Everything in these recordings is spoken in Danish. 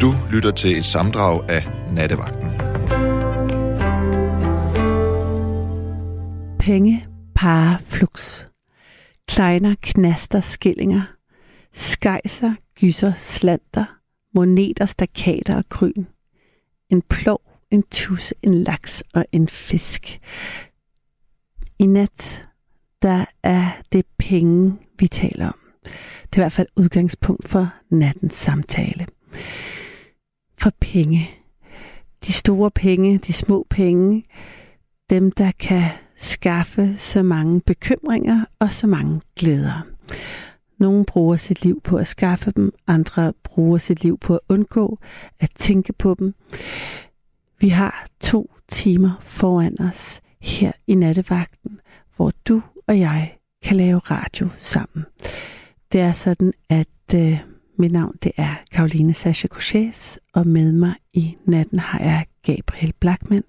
Du lytter til et samdrag af Nattevagten. Penge, para, flux. Kleiner, knaster, skillinger. Skejser, gyser, slanter. Moneter, stakater og kryn. En plov, en tus, en laks og en fisk. I nat, der er det penge, vi taler om. Det er i hvert fald udgangspunkt for nattens samtale. For penge. De store penge, de små penge, dem der kan skaffe så mange bekymringer og så mange glæder. Nogle bruger sit liv på at skaffe dem, andre bruger sit liv på at undgå at tænke på dem. Vi har to timer foran os her i nattevagten, hvor du og jeg kan lave radio sammen. Det er sådan, at øh, mit navn det er Karoline Sascha Couchés, og med mig i natten har jeg Gabriel Blackman.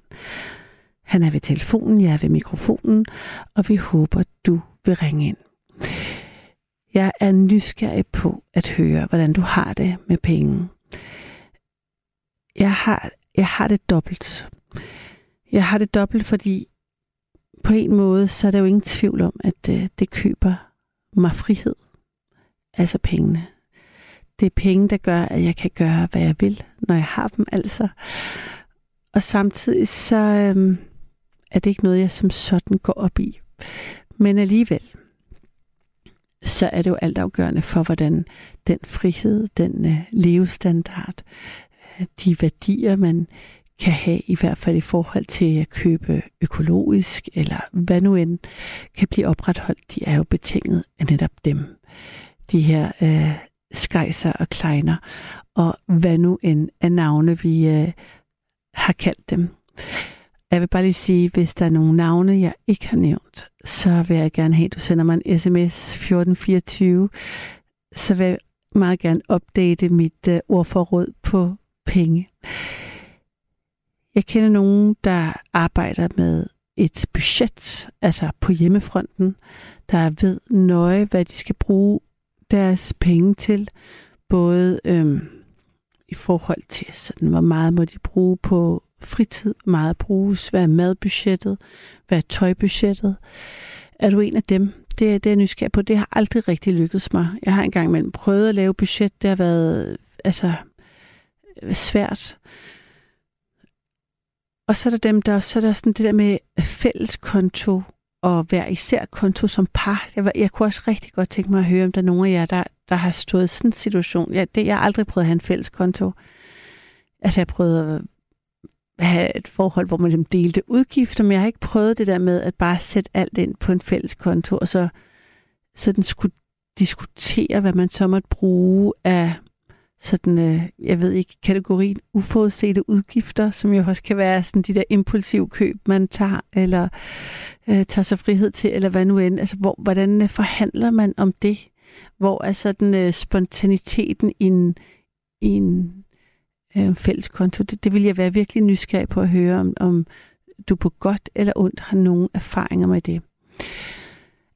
Han er ved telefonen, jeg er ved mikrofonen, og vi håber, du vil ringe ind. Jeg er nysgerrig på at høre, hvordan du har det med penge. Jeg har, jeg har det dobbelt. Jeg har det dobbelt, fordi på en måde, så er der jo ingen tvivl om, at øh, det køber mig frihed. Altså pengene. Det er penge, der gør, at jeg kan gøre, hvad jeg vil, når jeg har dem altså. Og samtidig så øhm, er det ikke noget, jeg som sådan går op i. Men alligevel, så er det jo altafgørende for, hvordan den frihed, den øh, levestandard, øh, de værdier, man kan have, i hvert fald i forhold til at købe økologisk, eller hvad nu end kan blive opretholdt, de er jo betinget af netop dem. De her øh, skejser og kleiner, og hvad nu end af navne, vi øh, har kaldt dem. Jeg vil bare lige sige, hvis der er nogle navne, jeg ikke har nævnt, så vil jeg gerne have, at du sender mig en sms 1424. Så vil jeg meget gerne opdate mit øh, ordforråd på penge. Jeg kender nogen, der arbejder med et budget, altså på hjemmefronten, der ved nøje, hvad de skal bruge deres penge til. Både øhm, i forhold til, sådan, hvor meget må de bruge på fritid, meget bruges, hvad er madbudgettet, hvad er tøjbudgettet. Er du en af dem? Det, det er jeg nysgerrig på. Det har aldrig rigtig lykkedes mig. Jeg har engang imellem prøvet at lave budget. Det har været altså, svært. Og så er der dem, der så er der sådan det der med fælleskonto, og hver især konto som par. Jeg, jeg kunne også rigtig godt tænke mig at høre, om der er nogen af jer, der, der har stået i sådan en situation. Jeg, det, jeg har aldrig prøvet at have en fælles konto. Altså, jeg prøvede at have et forhold, hvor man ligesom delte udgifter, men jeg har ikke prøvet det der med at bare sætte alt ind på en fælles konto, og så sådan skulle diskutere, hvad man så måtte bruge af sådan, øh, jeg ved ikke, kategorien uforudsete udgifter, som jo også kan være sådan de der impulsive køb, man tager, eller øh, tager sig frihed til, eller hvad nu end. Altså, hvor, hvordan øh, forhandler man om det? Hvor er sådan øh, spontaniteten i en, i en øh, fælles konto? Det, det vil jeg være virkelig nysgerrig på at høre, om, om du på godt eller ondt har nogle erfaringer med det.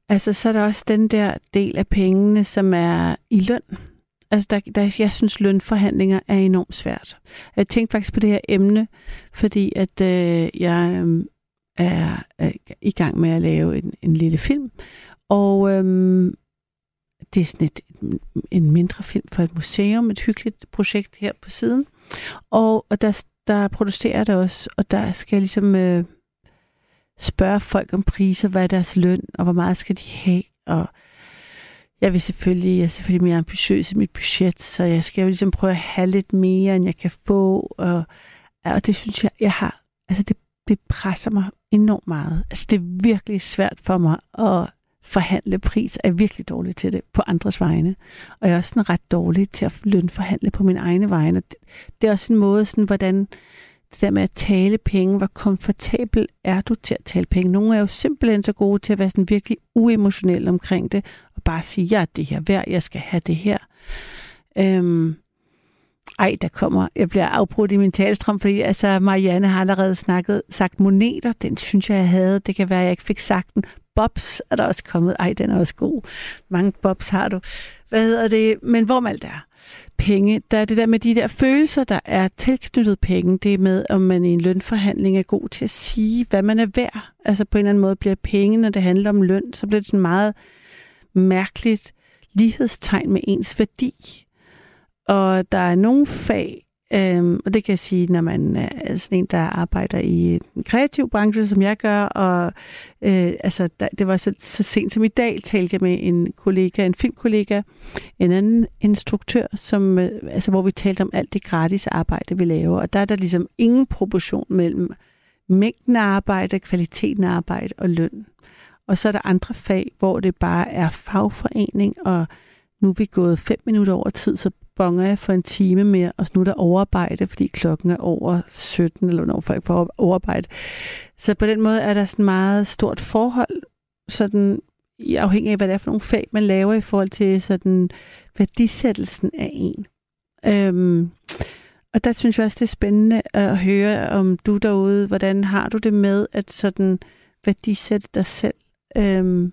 Altså, så er der også den der del af pengene, som er i løn. Altså, der, der, jeg synes, lønforhandlinger er enormt svært. Jeg tænkte faktisk på det her emne, fordi at øh, jeg øh, er øh, i gang med at lave en, en lille film, og øh, det er sådan et, en mindre film for et museum, et hyggeligt projekt her på siden. Og, og der, der producerer det også, og der skal jeg ligesom øh, spørge folk om priser, hvad er deres løn, og hvor meget skal de have, og jeg vil selvfølgelig, jeg er selvfølgelig mere ambitiøs i mit budget, så jeg skal jo ligesom prøve at have lidt mere, end jeg kan få, og, og det synes jeg, jeg har, altså det, det presser mig enormt meget. Altså det er virkelig svært for mig at forhandle pris, er virkelig dårlig til det på andres vegne. Og jeg er også sådan ret dårlig til at lønforhandle på min egne vegne. Det, det er også en måde, sådan, hvordan det der med at tale penge, hvor komfortabel er du til at tale penge? Nogle er jo simpelthen så gode til at være sådan virkelig uemotionelle omkring det, bare sige, ja, det her værd, jeg skal have det her. Øhm, ej, der kommer, jeg bliver afbrudt i min talstrøm, fordi altså, Marianne har allerede snakket, sagt moneter, den synes jeg, jeg havde. Det kan være, jeg ikke fik sagt den bobs er der også kommet. Ej, den er også god. Mange bobs har du. Hvad hedder det? Men hvor alt er penge, der er det der med de der følelser, der er tilknyttet penge. Det er med, om man i en lønforhandling er god til at sige, hvad man er værd. Altså på en eller anden måde bliver penge, når det handler om løn, så bliver det sådan meget mærkeligt lighedstegn med ens værdi. Og der er nogle fag, Øhm, og det kan jeg sige, når man er sådan en, der arbejder i en kreativ branche, som jeg gør. Og øh, altså, der, det var så, så sent som i dag, talte jeg med en kollega, en filmkollega, en anden instruktør, som, øh, altså, hvor vi talte om alt det gratis arbejde, vi laver. Og der er der ligesom ingen proportion mellem mængden af arbejde, kvaliteten af arbejde og løn. Og så er der andre fag, hvor det bare er fagforening, og nu er vi gået fem minutter over tid, så bonger jeg for en time mere, og nu er der overarbejde, fordi klokken er over 17, eller når folk får overarbejde. Så på den måde er der sådan meget stort forhold, sådan afhængig af, hvad det er for nogle fag, man laver i forhold til sådan værdisættelsen af en. Øhm, og der synes jeg også, det er spændende at høre om du derude, hvordan har du det med at sådan værdisætte dig selv? Øhm,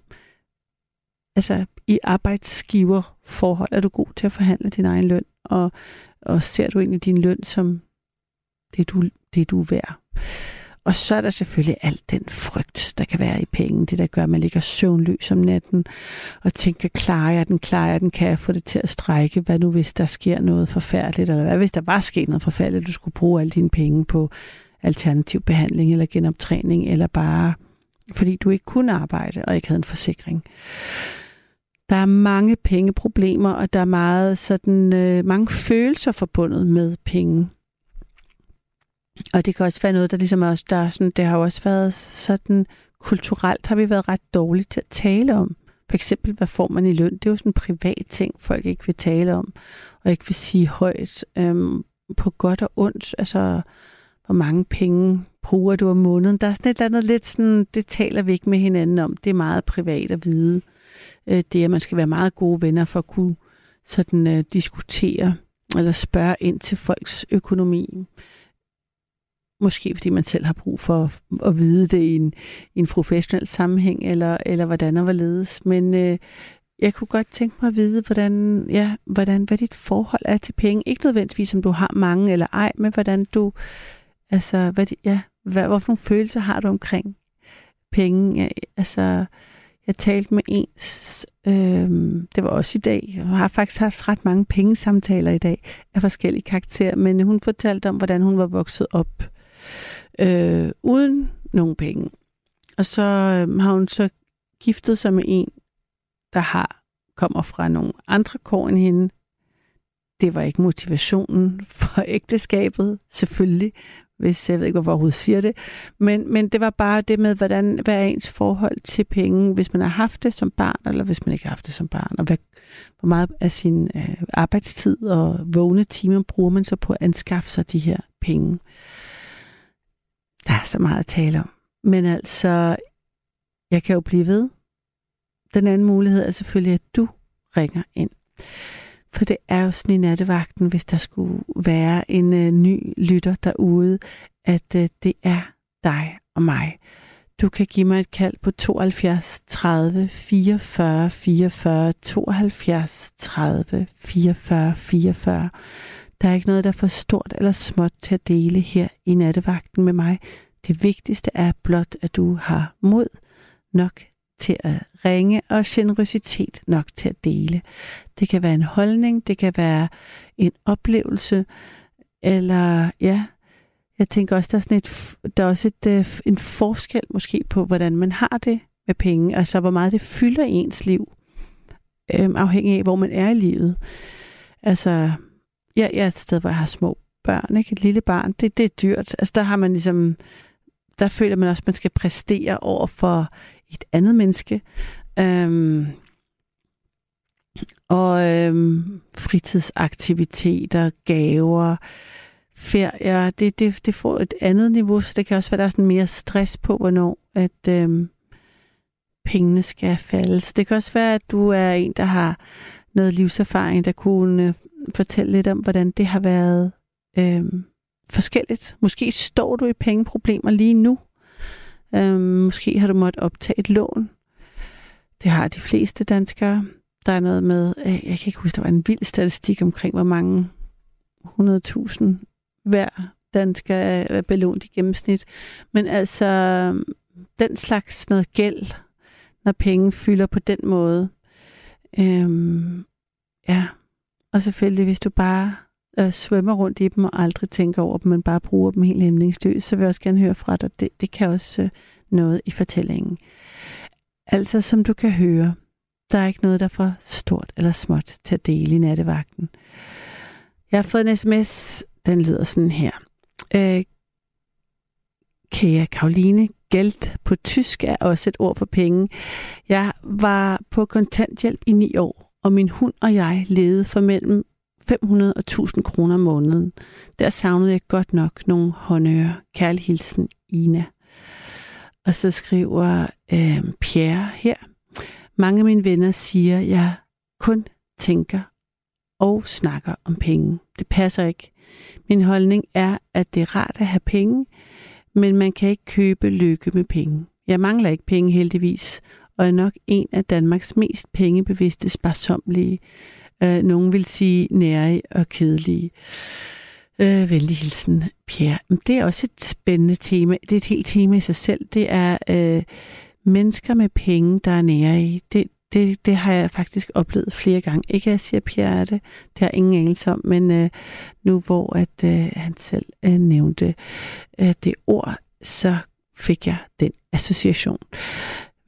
altså i arbejdsgiverforhold er du god til at forhandle din egen løn, og, og ser du egentlig din løn som det, du, det, du er værd. Og så er der selvfølgelig alt den frygt, der kan være i penge. Det, der gør, at man ligger søvnløs om natten og tænker, klarer jeg den, klarer jeg den, kan jeg få det til at strække? Hvad nu, hvis der sker noget forfærdeligt? Eller hvad hvis der var sket noget forfærdeligt, du skulle bruge alle dine penge på alternativ behandling eller genoptræning, eller bare fordi du ikke kunne arbejde og ikke havde en forsikring. Der er mange pengeproblemer, og der er meget sådan, øh, mange følelser forbundet med penge. Og det kan også være noget, der ligesom også, der er sådan, det har også været sådan, kulturelt har vi været ret dårlige til at tale om. For eksempel, hvad får man i løn? Det er jo sådan en privat ting, folk ikke vil tale om, og ikke vil sige højt, øhm, på godt og ondt. Altså, hvor mange penge bruger du om måneden? Der er sådan et eller andet lidt sådan, det taler vi ikke med hinanden om. Det er meget privat at vide øh, Det det, at man skal være meget gode venner for at kunne sådan uh, diskutere eller spørge ind til folks økonomi. Måske fordi man selv har brug for at vide det i en, i en professionel sammenhæng, eller, eller hvordan og hvorledes. Men øh, jeg kunne godt tænke mig at vide, hvordan, ja, hvordan, hvad dit forhold er til penge. Ikke nødvendigvis, om du har mange eller ej, men hvordan du, altså, hvad, ja, hvad, hvorfor nogle følelser har du omkring penge? Altså, jeg talte med en, øh, det var også i dag, jeg har faktisk haft ret mange pengesamtaler i dag af forskellige karakterer, men hun fortalte om, hvordan hun var vokset op øh, uden nogen penge. Og så øh, har hun så giftet sig med en, der har kommer fra nogle andre kår end hende. Det var ikke motivationen for ægteskabet, selvfølgelig hvis jeg ved ikke, hvorfor hun siger det. Men, men det var bare det med, hvordan, hvad er ens forhold til penge, hvis man har haft det som barn, eller hvis man ikke har haft det som barn, og hvad, hvor meget af sin øh, arbejdstid og vågne timer bruger man så på at anskaffe sig de her penge. Der er så meget at tale om. Men altså, jeg kan jo blive ved. Den anden mulighed er selvfølgelig, at du ringer ind. For det er jo sådan i nattevagten, hvis der skulle være en øh, ny lytter derude, at øh, det er dig og mig. Du kan give mig et kald på 72 30 44 44 72 30 44 44. Der er ikke noget, der er for stort eller småt til at dele her i nattevagten med mig. Det vigtigste er blot, at du har mod nok til at ringe og generøsitet nok til at dele. Det kan være en holdning, det kan være en oplevelse, eller ja, jeg tænker også, der er, sådan et, der er også et, øh, en forskel måske på, hvordan man har det med penge, altså hvor meget det fylder i ens liv, øhm, afhængig af, hvor man er i livet. Altså, ja, jeg er et sted, hvor jeg har små børn, ikke? Et lille barn, det, det er dyrt. Altså, der har man ligesom, der føler man også, at man skal præstere over for et andet menneske. Øhm, og øhm, fritidsaktiviteter, gaver, ferier, det, det, det får et andet niveau, så det kan også være, der er sådan mere stress på, hvornår at øhm, pengene skal falde. Så det kan også være, at du er en, der har noget livserfaring, der kunne øh, fortælle lidt om, hvordan det har været øhm, forskelligt. Måske står du i pengeproblemer lige nu, Øhm, måske har du måttet optage et lån. Det har de fleste danskere. Der er noget med, øh, jeg kan ikke huske, der var en vild statistik omkring, hvor mange 100.000 hver dansker er belånt i gennemsnit. Men altså, den slags noget gæld, når penge fylder på den måde. Øhm, ja, og selvfølgelig, hvis du bare øh, svømmer rundt i dem og aldrig tænker over dem, men bare bruger dem helt hæmningsløst, så vil jeg også gerne høre fra dig. Det, det kan også øh, noget i fortællingen. Altså, som du kan høre, der er ikke noget, der er for stort eller småt til at dele i nattevagten. Jeg har fået en sms, den lyder sådan her. Øh, Kære Karoline, gæld på tysk er også et ord for penge. Jeg var på kontanthjælp i ni år, og min hund og jeg levede for mellem 500 og 1000 kroner om måneden. Der savnede jeg godt nok nogle håndører. Kærlig hilsen, Ina. Og så skriver øh, Pierre her. Mange af mine venner siger, at jeg kun tænker og snakker om penge. Det passer ikke. Min holdning er, at det er rart at have penge, men man kan ikke købe lykke med penge. Jeg mangler ikke penge heldigvis, og er nok en af Danmarks mest pengebevidste sparsomlige. Øh, nogen vil sige nære og kedelige. Øh, venlig hilsen, Pierre. Det er også et spændende tema. Det er et helt tema i sig selv. Det er øh, mennesker med penge, der er nære i. Det, det, det har jeg faktisk oplevet flere gange. Ikke at jeg siger, Pierre er det. Det har ingen anelse om. Men øh, nu hvor at øh, han selv øh, nævnte øh, det ord, så fik jeg den association.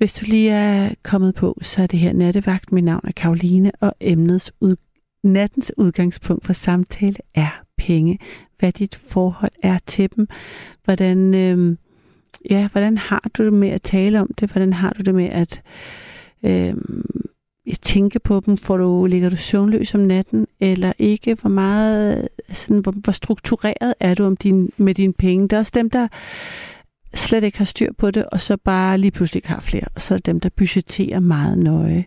Hvis du lige er kommet på, så er det her nattevagt. Mit navn er Karoline, og emnets ud, nattens udgangspunkt for samtale er penge. Hvad dit forhold er til dem. Hvordan, øh, ja, hvordan har du det med at tale om det? Hvordan har du det med at øh, tænke på dem? Får du, ligger du søvnløs om natten, eller ikke? Hvor meget, sådan, hvor, hvor struktureret er du om din, med dine penge? Der er også dem, der slet ikke har styr på det, og så bare lige pludselig ikke har flere. Og så er der dem, der budgetterer meget nøje.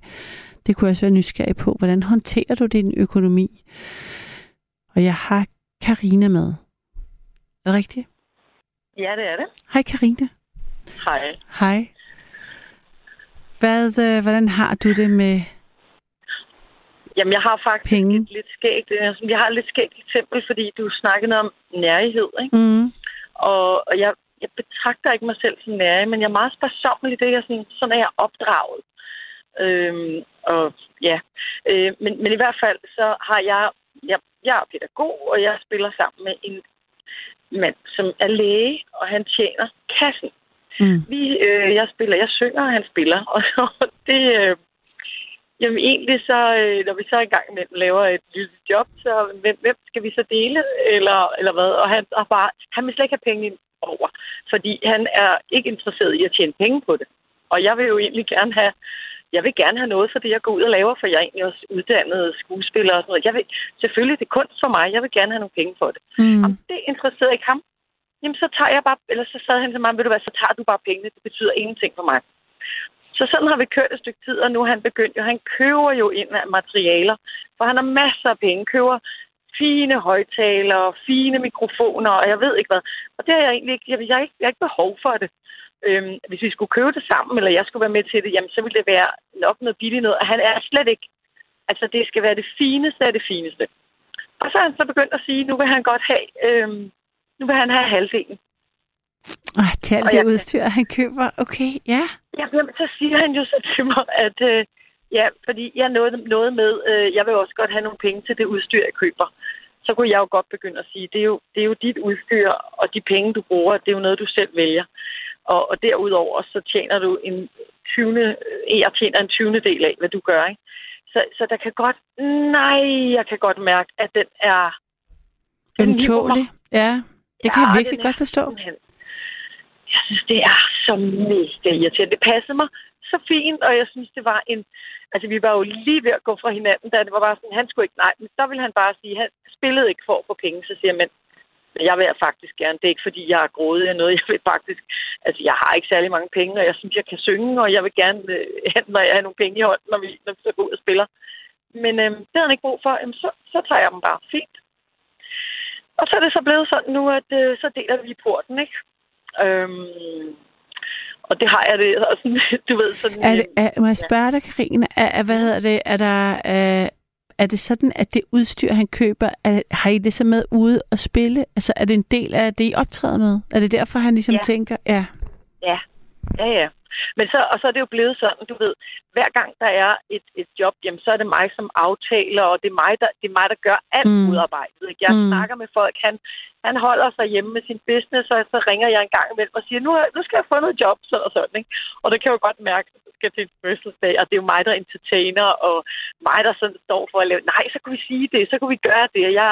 Det kunne jeg også være nysgerrig på. Hvordan håndterer du din økonomi? Og jeg har Karina med. Er det rigtigt? Ja, det er det. Hej Karina. Hej. Hej. Hvad, øh, hvordan har du det med Jamen, jeg har faktisk Penge. et lidt skægt, altså, jeg har et lidt skægt eksempel, fordi du snakkede om nærighed, ikke? mm, Og, og jeg, jeg betragter ikke mig selv som nærig, men jeg er meget sparsommelig i det. Jeg sådan, sådan er jeg opdraget. Øhm, og ja, øh, men, men i hvert fald så har jeg, jeg, jeg er pædagog, og jeg spiller sammen med en mand, som er læge, og han tjener kassen. mm, Vi, øh, jeg spiller, jeg synger, og han spiller, og det, øh, jamen egentlig så, øh, når vi så engang imellem laver et lille job, så hvem, hvem skal vi så dele, eller, eller hvad? Og han, har bare, han vil slet ikke have penge ind over, fordi han er ikke interesseret i at tjene penge på det. Og jeg vil jo egentlig gerne have, jeg vil gerne have noget for det, jeg går ud og laver, for jeg er egentlig også uddannet skuespiller og sådan noget. Jeg vil, selvfølgelig, det er kunst for mig, jeg vil gerne have nogle penge for det. mm, Om det interesserer ikke ham, jamen så tager jeg bare, eller så sad han til mig, ved du hvad, så tager du bare pengene, det betyder ingenting for mig. Så sådan har vi kørt et stykke tid, og nu er han begyndt, og han køber jo ind af materialer, for han har masser af penge, køber fine højtalere, fine mikrofoner, og jeg ved ikke hvad. Og det har jeg egentlig ikke, jeg, jeg, har ikke, jeg har ikke behov for det. Øhm, hvis vi skulle købe det sammen, eller jeg skulle være med til det, jamen så ville det være nok noget billigt noget, og han er slet ikke, altså det skal være det fineste af det fineste. Og så er han så begyndt at sige, nu vil han godt have, øhm, nu vil han have halvdelen. Ah, til alt Og det jeg- udstyr, han køber. Okay, ja. Ja, jamen, så siger han jo så til mig, at øh, ja, fordi jeg nåede noget med, øh, jeg vil også godt have nogle penge til det udstyr, jeg køber. Så kunne jeg jo godt begynde at sige, det er jo, det er jo dit udstyr, og de penge, du bruger, det er jo noget, du selv vælger. Og, og derudover, så tjener du en 20. øh, Jeg tjener en 20. del af, hvad du gør, ikke? Så, så der kan godt... Nej, jeg kan godt mærke, at den er... den. Ømtålig. Ja, det kan Ja, jeg virkelig godt forstå. simpelthen- Jeg synes, det er så mega irriterende. Det passede mig så fint, og jeg synes, det var en... Altså, vi var jo lige ved at gå fra hinanden, da det var bare sådan, han skulle ikke... Nej, men der ville han bare sige, han spillede ikke for at få penge. Så siger jeg, men jeg vil faktisk gerne. Det er ikke, fordi jeg er grådig eller noget. Jeg vil faktisk... Altså, jeg har ikke særlig mange penge, og jeg synes, jeg kan synge, og jeg vil gerne øh, når jeg har nogle penge i hånden, når vi, når vi så går ud og spiller. Men øh, det har han ikke brug for. Jamen, så, så tager jeg dem bare. Fint. Og så er det så blevet sådan nu, at øh, så deler vi porten, ikke? Øhm, og det har jeg det, og sådan, du ved, sådan... Er det, er, må jeg spørge dig, Karina, er, er, hvad hedder det, er der, er, er det sådan, at det udstyr, han køber, er, har I det så med ude at spille? Altså, er det en del af det, I optræder med? Er det derfor, han ligesom Ja. tænker, ja, Ja, ja, ja. Men så, og så er det jo blevet sådan, du ved, hver gang der er et, et job, jamen, så er det mig som aftaler, og det er mig, der, det er mig, der gør alt Mm. udarbejdet. Ikke? Jeg Mm. snakker med folk, han, han holder sig hjemme med sin business, og så ringer jeg en gang imellem og siger, nu, nu skal jeg få noget job, sådan og sådan. Ikke? Og det kan jeg jo godt mærke, at jeg skal til en fødselsdag, og det er jo mig, der entertainer, og mig, der sådan står for at lave, nej, så kunne vi sige det, så kunne vi gøre det, og jeg,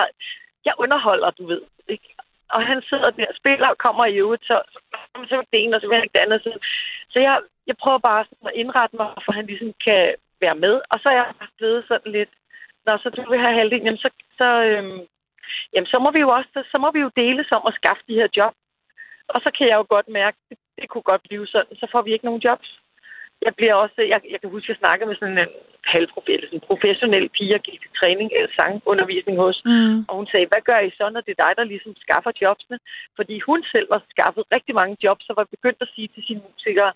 jeg underholder, du ved. Ikke? Og han sidder der og spiller og kommer i øvrigt, så, så vil det ene, og så vil han ikke det andet. Så, så jeg, jeg prøver bare sådan at indrette mig, for han ligesom kan være med. Og så er jeg blevet sådan lidt, når så du vil have halvdelen, jamen så, så, øhm, jamen så må vi jo også, så må vi jo deles om at skaffe de her job. Og så kan jeg jo godt mærke, det, det kunne godt blive sådan, så får vi ikke nogen jobs. Jeg bliver også, jeg, jeg kan huske, at jeg snakkede med sådan en halvprofil, sådan en professionel pige, jeg gik til træning eller sangundervisning hos. mm, Og hun sagde, hvad gør I så, når det er dig, der ligesom skaffer jobsene? Fordi hun selv var skaffet rigtig mange jobs, og var begyndt at sige til sine musikere,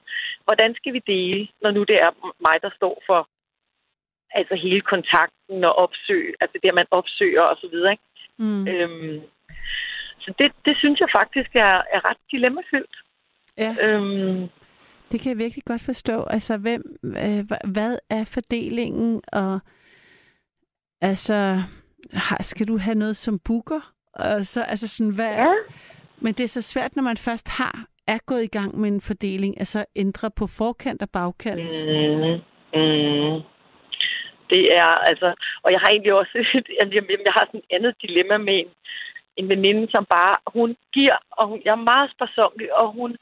hvordan skal vi dele, når nu det er mig, der står for altså hele kontakten og opsøg, altså det, at man opsøger og så videre. Ikke? mm, Øhm, så det, det synes jeg faktisk er, er ret dilemmafyldt. ja. Øhm, Det kan jeg virkelig godt forstå. Altså, hvem, øh, hva- hvad er fordelingen, og altså, har, skal du have noget som booker? Og så, altså sådan, hvad, ja. Men det er så svært, når man først har er gået i gang med en fordeling, altså ændre på forkant og bagkant. Mm, mm. Det er altså, og jeg har egentlig også, altså, jeg har sådan et andet dilemma med en, en veninde, som bare, hun giver, og hun, jeg er meget sparsomlig, og hun,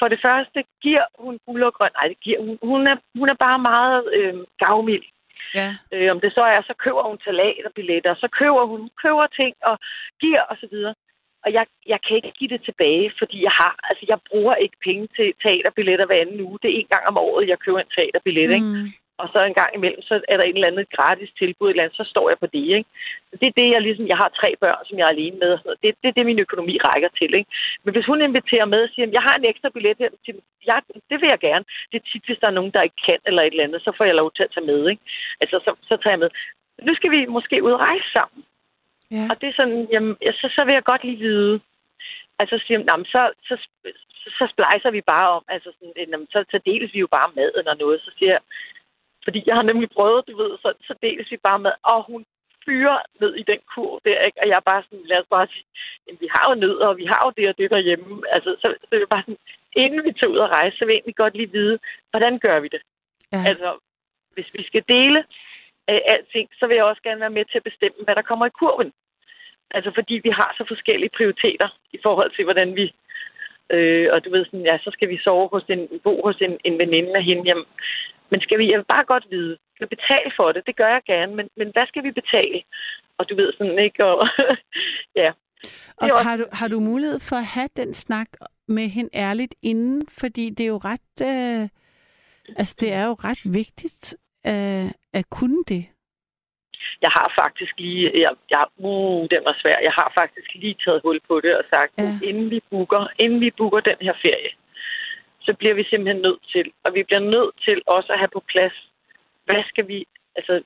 for det første giver hun guld og grøn, nej, det giver hun, hun er, hun er bare meget øh, gavmild. Ja. Øh, om det så er, så køber hun billetter, så køber hun, hun køber ting og giver og så videre. Og jeg, jeg kan ikke give det tilbage, fordi jeg har, altså jeg bruger ikke penge til teaterbilletter hver anden uge. Det er en gang om året, jeg køber en teaterbillet, ikke? Og så en gang imellem, så er der en eller andet gratis tilbud, et eller andet, så står jeg på det, ikke? Så det er det, jeg ligesom, jeg har tre børn, som jeg er alene med. Det, det er det, min økonomi rækker til, ikke? Men hvis hun inviterer med og siger, jeg har en ekstra billet her, til, ja, det vil jeg gerne. Det er tit, hvis der er nogen, der ikke kan eller et eller andet, så får jeg lov til at tage med, ikke? Altså, så, så tager jeg med. Nu skal vi måske ud og rejse sammen. Ja. Og det er sådan, jamen, ja, så, så vil jeg godt lige vide. Altså, så siger jeg, "Nå, men så, så, så, så splejser vi bare om. Altså, sådan, jamen, så, så deles vi jo bare maden og noget. Så siger jeg, fordi jeg har nemlig prøvet, du ved, så, så deles vi bare med, og hun fyrer ned i den kur der, ikke? Og jeg er bare sådan, lad os bare sige, jamen, vi har jo nødder, og vi har jo det og det derhjemme. Altså, så, så er det bare sådan, inden vi tager ud og rejse, så vil jeg egentlig godt lige vide, hvordan gør vi det? Ja. Altså, hvis vi skal dele øh, alting, så vil jeg også gerne være med til at bestemme, hvad der kommer i kurven. Altså, fordi vi har så forskellige prioriteter i forhold til, hvordan vi... Øh, og du ved sådan, ja, så skal vi sove hos en, bo hos en, en veninde af hende. Jamen, men skal vi, jeg vil bare godt vide, skal vi betale for det? Det gør jeg gerne, men, men hvad skal vi betale? Og du ved sådan, ikke? Og, ja. Og også- har du, har du mulighed for at have den snak med hende ærligt inden? Fordi det er jo ret, øh, altså det er jo ret vigtigt øh, at kunne det. Jeg har faktisk lige, jeg, jeg, uh, den var svær. Jeg har faktisk lige taget hul på det og sagt, ja. inden vi booker, inden vi booker den her ferie, så bliver vi simpelthen nødt til, og vi bliver nødt til også at have på plads, hvad skal vi, altså,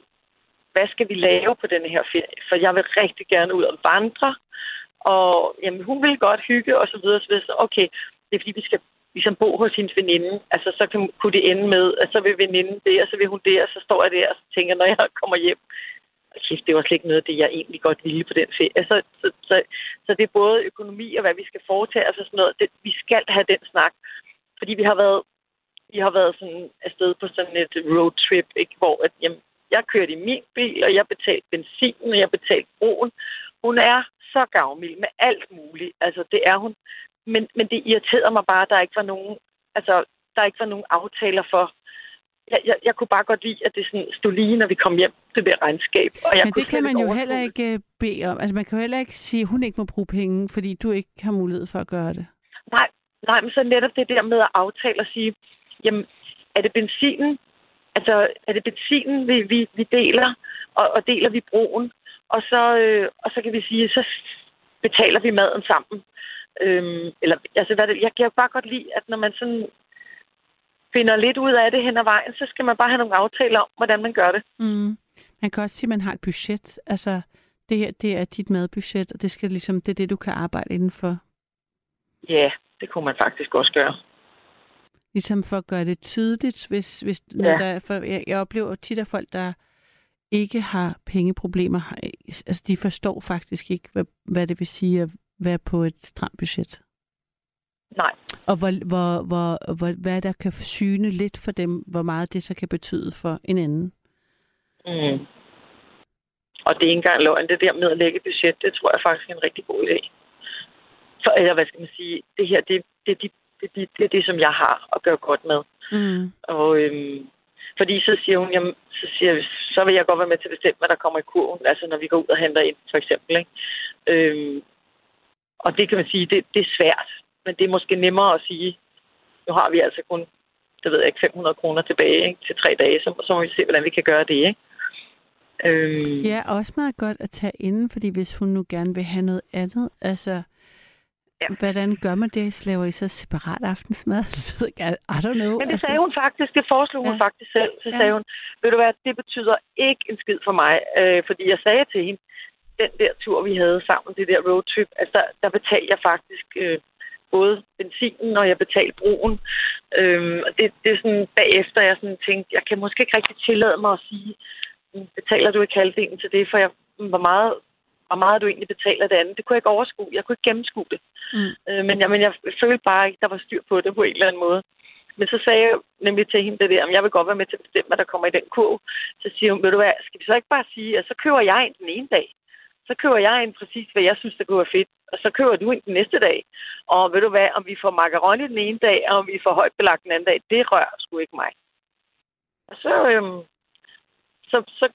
hvad skal vi lave på den her ferie? For jeg vil rigtig gerne ud og vandre, og jamen, hun vil godt hygge og så videre, så videre. Så, okay, det er fordi, vi skal ligesom bo hos hendes veninde. Altså, så kan, kunne det ende med, at så vil veninden det, og så vil hun det, og så står jeg der og så tænker, når jeg kommer hjem, kæft, det var slet ikke noget af det, jeg egentlig godt ville på den ferie. Så, så, så, så det er både økonomi og hvad vi skal foretage os og sådan noget. Det, vi skal have den snak. Fordi vi har været, vi har været sådan afsted på sådan et roadtrip, ikke? hvor at, jamen, jeg kørte i min bil, og jeg betalte benzin, og jeg betalte broen. Hun er så gavmild med alt muligt. Altså, det er hun. Men, men det irriterede mig bare, at der ikke var nogen, altså, der ikke var nogen aftaler for, jeg, jeg, jeg kunne bare godt lide, at det sådan stod lige, når vi kom hjem, det der regnskab. Og jeg Men det kan man jo heller ikke øh, bede om. Altså man kan jo heller ikke sige, at hun ikke må bruge penge, fordi du ikke har mulighed for at gøre det. Nej, nej, men så netop det der med at aftale og sige, jamen, er det benzinen, altså, er det benzinen, vi, vi, vi deler, og, og deler vi broen, og så, øh, og så kan vi sige, så betaler vi maden sammen. Øhm, eller, altså, hvad det, jeg kan jo bare godt lide, at når man sådan finder lidt ud af det hen ad vejen, så skal man bare have nogle aftaler om, hvordan man gør det. Mm. Man kan også sige, at man har et budget. Altså, det her, det er dit madbudget, og det skal ligesom, det er det, du kan arbejde indenfor. Ja, det kunne man faktisk også gøre. Ligesom for at gøre det tydeligt, hvis, hvis ja. der, for jeg, jeg oplever tit, at folk, der ikke har pengeproblemer, altså de forstår faktisk ikke, hvad, hvad det vil sige at være på et stramt budget. Nej. Og hvor, hvor, hvor, hvor, hvad der kan syne lidt for dem, hvor meget det så kan betyde for en anden. Mm. Og det er ikke engang løgn, det der med at lægge budget, det tror jeg faktisk er en rigtig god idé. For, eller hvad skal man sige, det her, det, det, det, det, det, det er det, som jeg har at gøre godt med. Mm. Og øhm, fordi så siger hun, jamen, så, siger, så vil jeg godt være med til at bestemme, hvad der kommer i kurven, altså når vi går ud og henter ind, for eksempel. Ikke? Øhm, og det kan man sige, det, det er svært, men det er måske nemmere at sige, nu har vi altså kun, det ved jeg ikke, 500 kroner tilbage ikke, til tre dage, så, så må vi se, hvordan vi kan gøre det. Ikke? Øhm. Ja, også meget godt at tage inden, fordi hvis hun nu gerne vil have noget andet, altså Ja. Hvordan gør man det? Slaver I så separat aftensmad? I don't know. Men det sagde hun faktisk. Det foreslog ja. hun faktisk selv. Så ja. sagde hun, ved du hvad, det betyder ikke en skid for mig. Øh, fordi jeg sagde til hende, den der tur, vi havde sammen, det der roadtrip, altså der, der betalte jeg faktisk øh, både benzinen, og jeg betalte broen. Øhm, og det, det er sådan bagefter, jeg sådan tænkte, jeg kan måske ikke rigtig tillade mig at sige, betaler du ikke halvdelen til det, for jeg var meget hvor meget du egentlig betaler det andet. Det kunne jeg ikke overskue. Jeg kunne ikke gennemskue det. Mm. Øh, men, jeg, men jeg følte bare ikke, der var styr på det på en eller anden måde. Men så sagde jeg nemlig til hende det der, at jeg vil godt være med til at bestemme, hvad der kommer i den kurv. Så siger hun, ved du hvad, skal vi så ikke bare sige, at så køber jeg ind den ene dag. Så køber jeg ind præcis, hvad jeg synes, der kunne være fedt. Og så køber du ind den næste dag. Og ved du hvad, om vi får macaroni den ene dag, og om vi får højt belagt den anden dag, det rører sgu ikke mig. Og så, øhm, så, så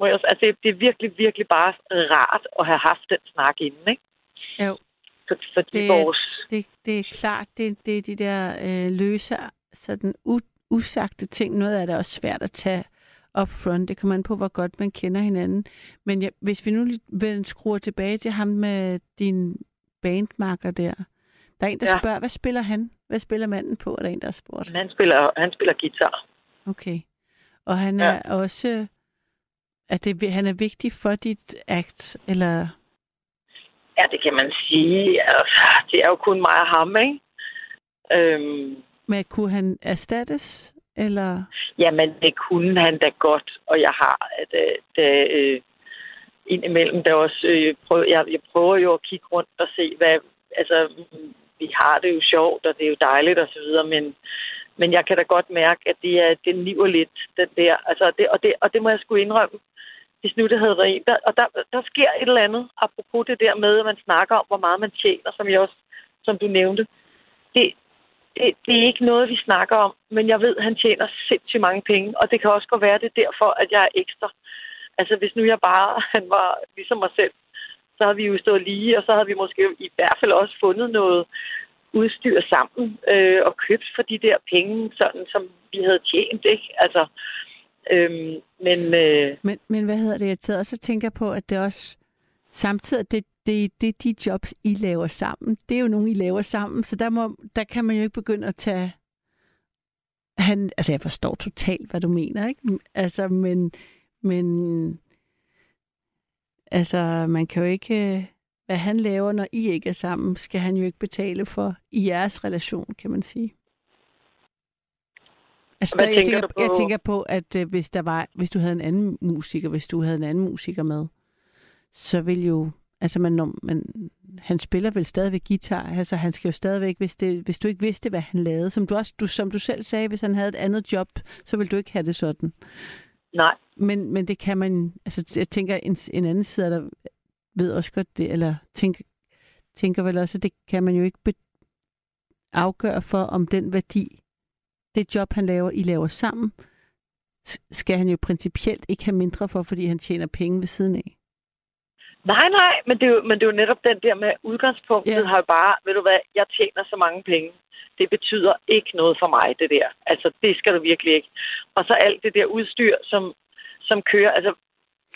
må jeg, altså, det, er virkelig, virkelig bare rart at have haft den snak inden, ikke? Jo. For, fordi det, vores... det, det er klart, det, det er de der øh, løse, sådan u, usagte ting. Noget af det er også svært at tage up front. Det kommer an på, hvor godt man kender hinanden. Men ja, hvis vi nu vil skrue tilbage til ham med din bandmarker der. Der er en, der ja. spørger, hvad spiller han? Hvad spiller manden på? Er der en, der har spurgt? Han spiller, han spiller guitar. Okay. Og han ja. er også at det, han er vigtig for dit act, eller? Ja, det kan man sige. Altså, det er jo kun mig og ham, ikke? Øhm, Men kunne han erstattes, eller? Jamen, det kunne han da godt, og jeg har det, det, øh, indimellem der også øh, prøv, jeg, jeg prøver jo at kigge rundt og se, hvad, altså, vi har det jo sjovt, og det er jo dejligt og så videre, men, men jeg kan da godt mærke, at det er, det niver lidt, den der, altså, det, og, det, og det må jeg sgu indrømme, hvis nu det havde været en. Der, og der, der sker et eller andet, apropos det der med, at man snakker om, hvor meget man tjener, som jeg også, som du nævnte. Det, det, det er ikke noget, vi snakker om, men jeg ved, at han tjener sindssygt mange penge, og det kan også godt være, det er derfor, at jeg er ekstra. Altså, hvis nu jeg bare, han var ligesom mig selv, så havde vi jo stået lige, og så havde vi måske i hvert fald også fundet noget udstyr sammen øh, og købt for de der penge, sådan som vi havde tjent, ikke? Altså, Øhm, men, øh... men, men hvad hedder det? Jeg tager også tænker på, at det også samtidig, det, det, det er de jobs, I laver sammen. Det er jo nogle, I laver sammen, så der, må, der kan man jo ikke begynde at tage... Han, altså, jeg forstår totalt, hvad du mener, ikke? Altså, men, men altså, man kan jo ikke... Hvad han laver, når I ikke er sammen, skal han jo ikke betale for i jeres relation, kan man sige. Altså, Hvad der, jeg, tænker, tænker, jeg tænker på, at øh, hvis, der var, hvis du havde en anden musiker, hvis du havde en anden musiker med, så vil jo, altså man, man, han spiller vel stadigvæk guitar, altså han skal jo stadigvæk, hvis, det, hvis du ikke vidste, hvad han lavede, som du, også, du, som du selv sagde, hvis han havde et andet job, så vil du ikke have det sådan. Nej. Men, men det kan man, altså jeg tænker, en, en anden side der ved også godt det, eller tænker, tænker vel også, at det kan man jo ikke be, afgøre for, om den værdi, det job, han laver, I laver sammen, skal han jo principielt ikke have mindre for, fordi han tjener penge ved siden af. Nej, nej, men det er jo, men det er jo netop den der med udgangspunktet yeah. har jo bare, ved du hvad, jeg tjener så mange penge. Det betyder ikke noget for mig, det der. Altså, det skal du virkelig ikke. Og så alt det der udstyr, som, som kører, altså,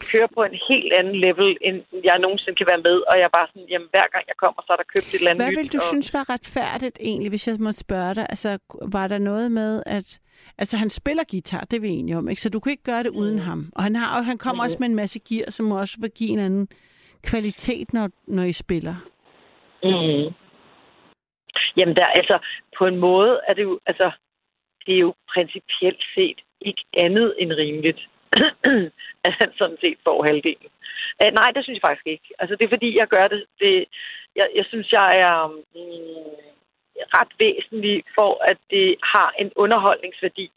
kører på en helt anden level, end jeg nogensinde kan være med. Og jeg er bare sådan, jamen hver gang jeg kommer, så er der købt et eller andet Hvad vil du og... synes var retfærdigt egentlig, hvis jeg måtte spørge dig? Altså, var der noget med, at... Altså, han spiller guitar, det er vi enige om, ikke? Så du kunne ikke gøre det uden ham. Og han, har, og han kommer Mm. også med en masse gear, som også vil give en anden kvalitet, når, når I spiller. Mm. Jamen, der, altså, på en måde er det jo, altså, det er jo principielt set ikke andet end rimeligt, at han sådan set får halvdelen. Uh, nej, det synes jeg faktisk ikke. Altså, det er fordi, jeg gør det, det jeg, jeg synes, jeg er mm, ret væsentlig for, at det har en underholdningsværdi.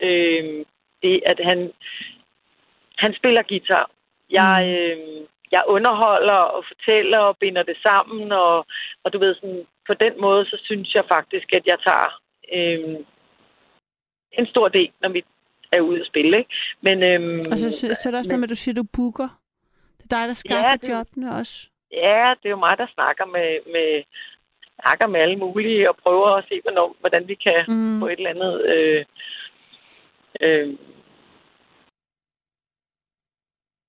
Øh, det, at han, han spiller guitar. Jeg, øh, jeg underholder og fortæller og binder det sammen, og, og du ved, sådan, på den måde, så synes jeg faktisk, at jeg tager øh, en stor del, når vi er ude at spille. Ikke? Men, øhm, Og så, så, så er der også men- noget med, at du siger, du booker. Det er dig, der skaffer Ja, det- jobbene også. Ja, det er jo mig, der snakker med, med, snakker med alle mulige og prøver at se, hvornår, hvordan vi kan mm. få et eller andet... Øh, øh,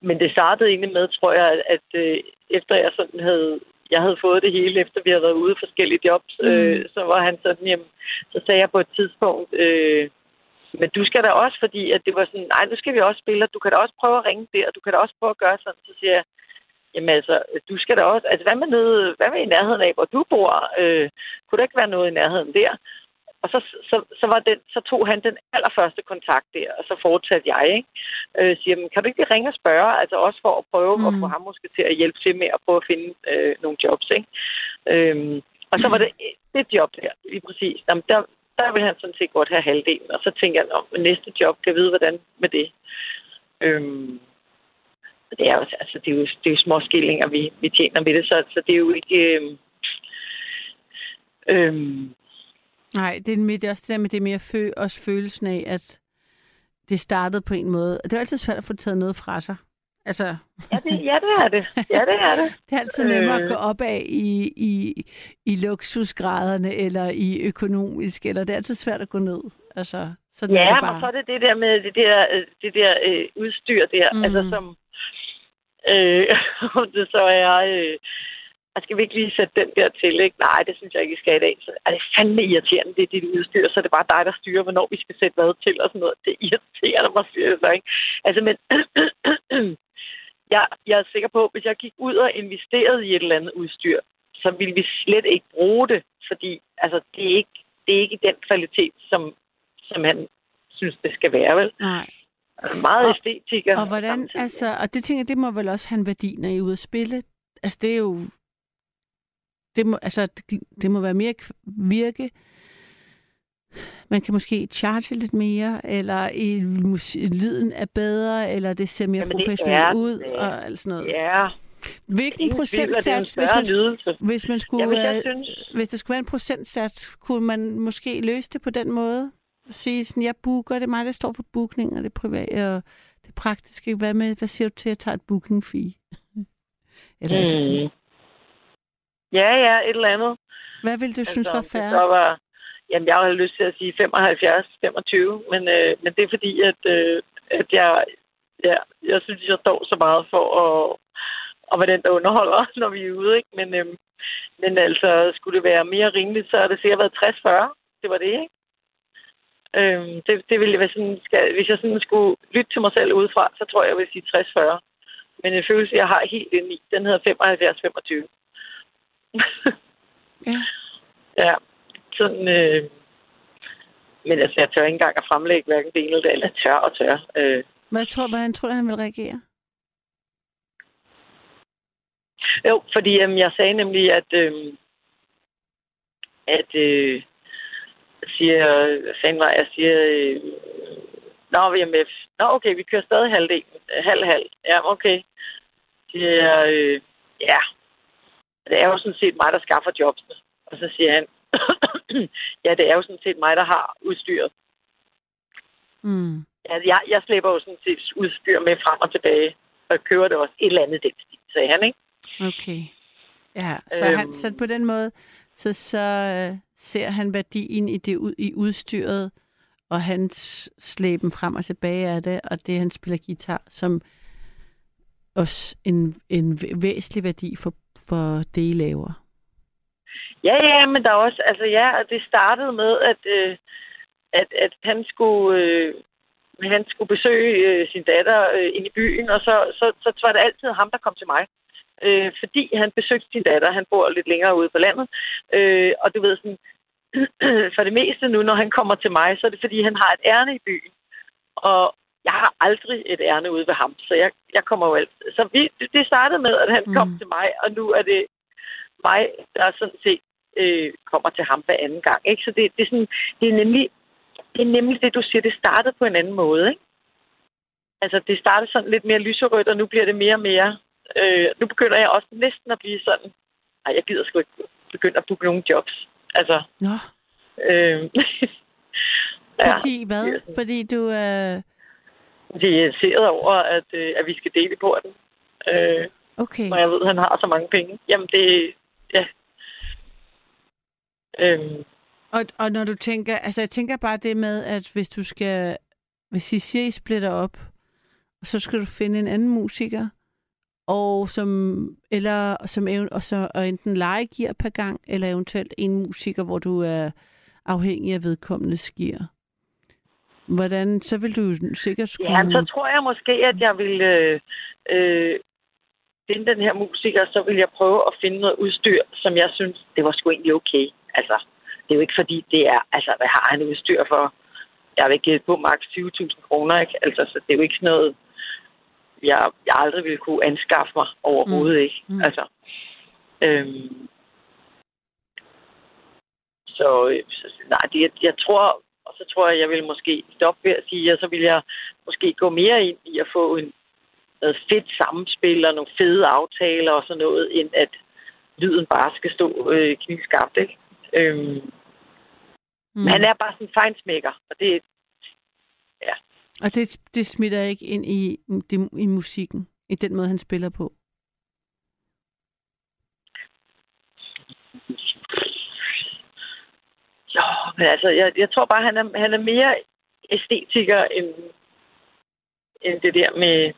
men det startede egentlig med, tror jeg, at, at øh, efter jeg sådan havde, jeg havde fået det hele, efter vi havde været ude i forskellige jobs, Mm. øh, så var han sådan, jamen, så sagde jeg på et tidspunkt, øh, men du skal da også, fordi at det var sådan, nej, nu skal vi også spille, og du kan da også prøve at ringe der, og du kan da også prøve at gøre sådan. Så siger jeg, jamen altså, du skal da også, altså hvad med, nede, hvad med i nærheden af, hvor du bor? Øh, kunne der ikke være noget i nærheden der? Og så, så, så, var den, så tog han den allerførste kontakt der, og så fortsatte jeg, ikke? Øh, siger, men kan du ikke lige ringe og spørge, altså også for at prøve mm. at få ham måske til at hjælpe til med at prøve at finde øh, nogle jobs, ikke? Øhm, og så var det det job der, lige præcis. Jamen, der, der vil han sådan set godt have halvdelen. Og så tænker jeg, om næste job, kan vide, hvordan med det. Øhm, det er jo, altså, altså, det er jo, det er jo små skillinger, vi, vi tjener med det, så, så det er jo ikke... Øhm, øhm, Nej, det er, det er også det der med, det er mere fø, også følelsen af, at det startede på en måde. Det er altid svært at få taget noget fra sig. Altså, ja, det, ja, det er det. Ja, det er det. det er altid nemmere at Øh. gå op af i, i, i luksusgraderne, eller i økonomisk, eller det er altid svært at gå ned. Altså, sådan er Ja, det bare. og så er det det der med det der, øh, det der øh, udstyr der, Mm. mm. altså som... Øh, om det så er... Øh, jeg skal vi ikke lige sætte den der til, ikke? Nej, det synes jeg ikke, vi skal i dag. Så er det fandme irriterende, det er dit udstyr, så er det bare dig, der styrer, hvornår vi skal sætte hvad til og sådan noget. Det irriterer mig, siger jeg så, ikke? Altså, men jeg, jeg er sikker på, at hvis jeg gik ud og investerede i et eller andet udstyr, så ville vi slet ikke bruge det, fordi altså, det, er ikke, det er ikke den kvalitet, som, som han synes, det skal være, vel? Nej. Altså, meget Og-. Og hvordan, samtidig. altså, og det tænker det må vel også have en værdi, når I er ude at spille. Altså, det er jo, det må, altså, det, det må være mere virke. Man kan måske charge lidt mere, eller i lyden er bedre, eller det ser mere Jamen, professionelt er ud, det. og alt sådan noget. Ja, Hvilken procentsats, hvis man, hvis man skulle, Ja, hvis jeg øh, synes... hvis der skulle være en procentsats, kunne man måske løse det på den måde? Sige sådan, jeg booker, det er mig, der står for booking, og det private, og det praktiske. Hvad, med, hvad siger du til at tage et booking fee? Eller, mm. Ja, ja, et eller andet. Hvad vil du altså, synes var fair? Så var, jamen, jeg har lyst til at sige 75-25, men, øh, men det er fordi, at, øh, at jeg, ja, jeg synes, jeg står så meget for at, at være den, der underholder, når vi er ude. Ikke? Men, øh, men altså, skulle det være mere rimeligt, så har det sikkert været 60-40. Det var det, ikke? Øhm, det, det ville være sådan, skal, hvis jeg sådan skulle lytte til mig selv udefra, så tror jeg, jeg vil sige 60-40. Men en følelse, jeg har helt inde i, den hedder 75-25. Ja. Ja, sådan... Øh, men altså, jeg tør ikke engang at fremlægge hverken det ene eller det andet. Tør og tør. Øh, Hvad tror, hvordan tror du, han vil reagere? jo, fordi øh, jeg sagde nemlig, at... Øh, at... Øh, siger... Fanden var jeg? siger... Øh, Nå, vi er med. Nå, okay, vi kører stadig halvdelen. Halv-halv. Ja, okay. Siger jeg... Øh, ja. Det er jo sådan set mig, der skaffer jobsene. Og så siger han... ja, det er jo sådan set mig, der har udstyret. Mm. Ja, jeg, jeg slæber jo sådan set udstyr med frem og tilbage, og kører det også et eller andet den stil, sagde han, ikke? Okay. Ja, så, øhm. han, så på den måde, så, så øh, ser han værdien i det ud, i udstyret, og hans slæben frem og tilbage af det, og det, han spiller guitar, som også en, en væsentlig værdi for, for det, I laver. Ja, ja, men der er også, altså ja, det startede med, at, øh, at, at han skulle, øh, han skulle besøge øh, sin datter øh, ind i byen, og så, så, så, så var det altid ham, der kom til mig. Øh, fordi han besøgte sin datter, han bor lidt længere ude på landet, øh, og du ved sådan, for det meste nu, når han kommer til mig, så er det fordi, han har et ærne i byen. Og jeg har aldrig et ærne ude ved ham, så jeg, jeg kommer jo altid. Så vi, det startede med, at han mm. kom til mig, og nu er det mig, der sådan set øh, kommer til ham hver anden gang. Ikke? Så det, det, er sådan, det, er nemlig, det er nemlig det, du siger, det startede på en anden måde. Ikke? Altså, det startede sådan lidt mere lyserødt, og nu bliver det mere og mere... Øh, nu begynder jeg også næsten at blive sådan... Nej, jeg gider sgu ikke begynde at booke nogle jobs. Altså... Nå. Øh, Fordi ja, hvad? Fordi du. Øh de er irriteret over, at, øh, at vi skal dele på den. Øh, okay. Når jeg ved, at han har så mange penge. Jamen, det... Ja. Øhm. Og, og når du tænker... Altså, jeg tænker bare det med, at hvis du skal... Hvis I siger, I splitter op, så skal du finde en anden musiker, og som, eller som, og så, og enten legegiver per gang, eller eventuelt en musiker, hvor du er afhængig af vedkommendes gear. Hvordan, så vil du sikkert skulle... Ja, så tror jeg måske, at jeg vil øh, øh, finde den her musiker, så vil jeg prøve at finde noget udstyr, som jeg synes, det var sgu egentlig okay. Altså, det er jo ikke fordi, det er... Altså, hvad har han udstyr for? Jeg vil ikke på maks 20.000 kroner, ikke? Altså, så det er jo ikke sådan noget, jeg, jeg aldrig ville kunne anskaffe mig overhovedet, mm. ikke? Mm. Altså, øhm, så, øh, så nej, det, jeg, jeg tror, så tror jeg, jeg vil måske stoppe ved at sige, at så vil jeg måske gå mere ind i at få en, noget fedt samspil og nogle fede aftaler og sådan noget, end at lyden bare skal stå øh, knivskarpt, ikke? Øhm, mm. Men han er bare sådan en fejnsmækker, og det ja. Og det, det smitter ikke ind i, det, i musikken, i den måde, han spiller på? Jo, men altså, jeg, jeg tror bare, han er, han er mere æstetiker end, end det der med...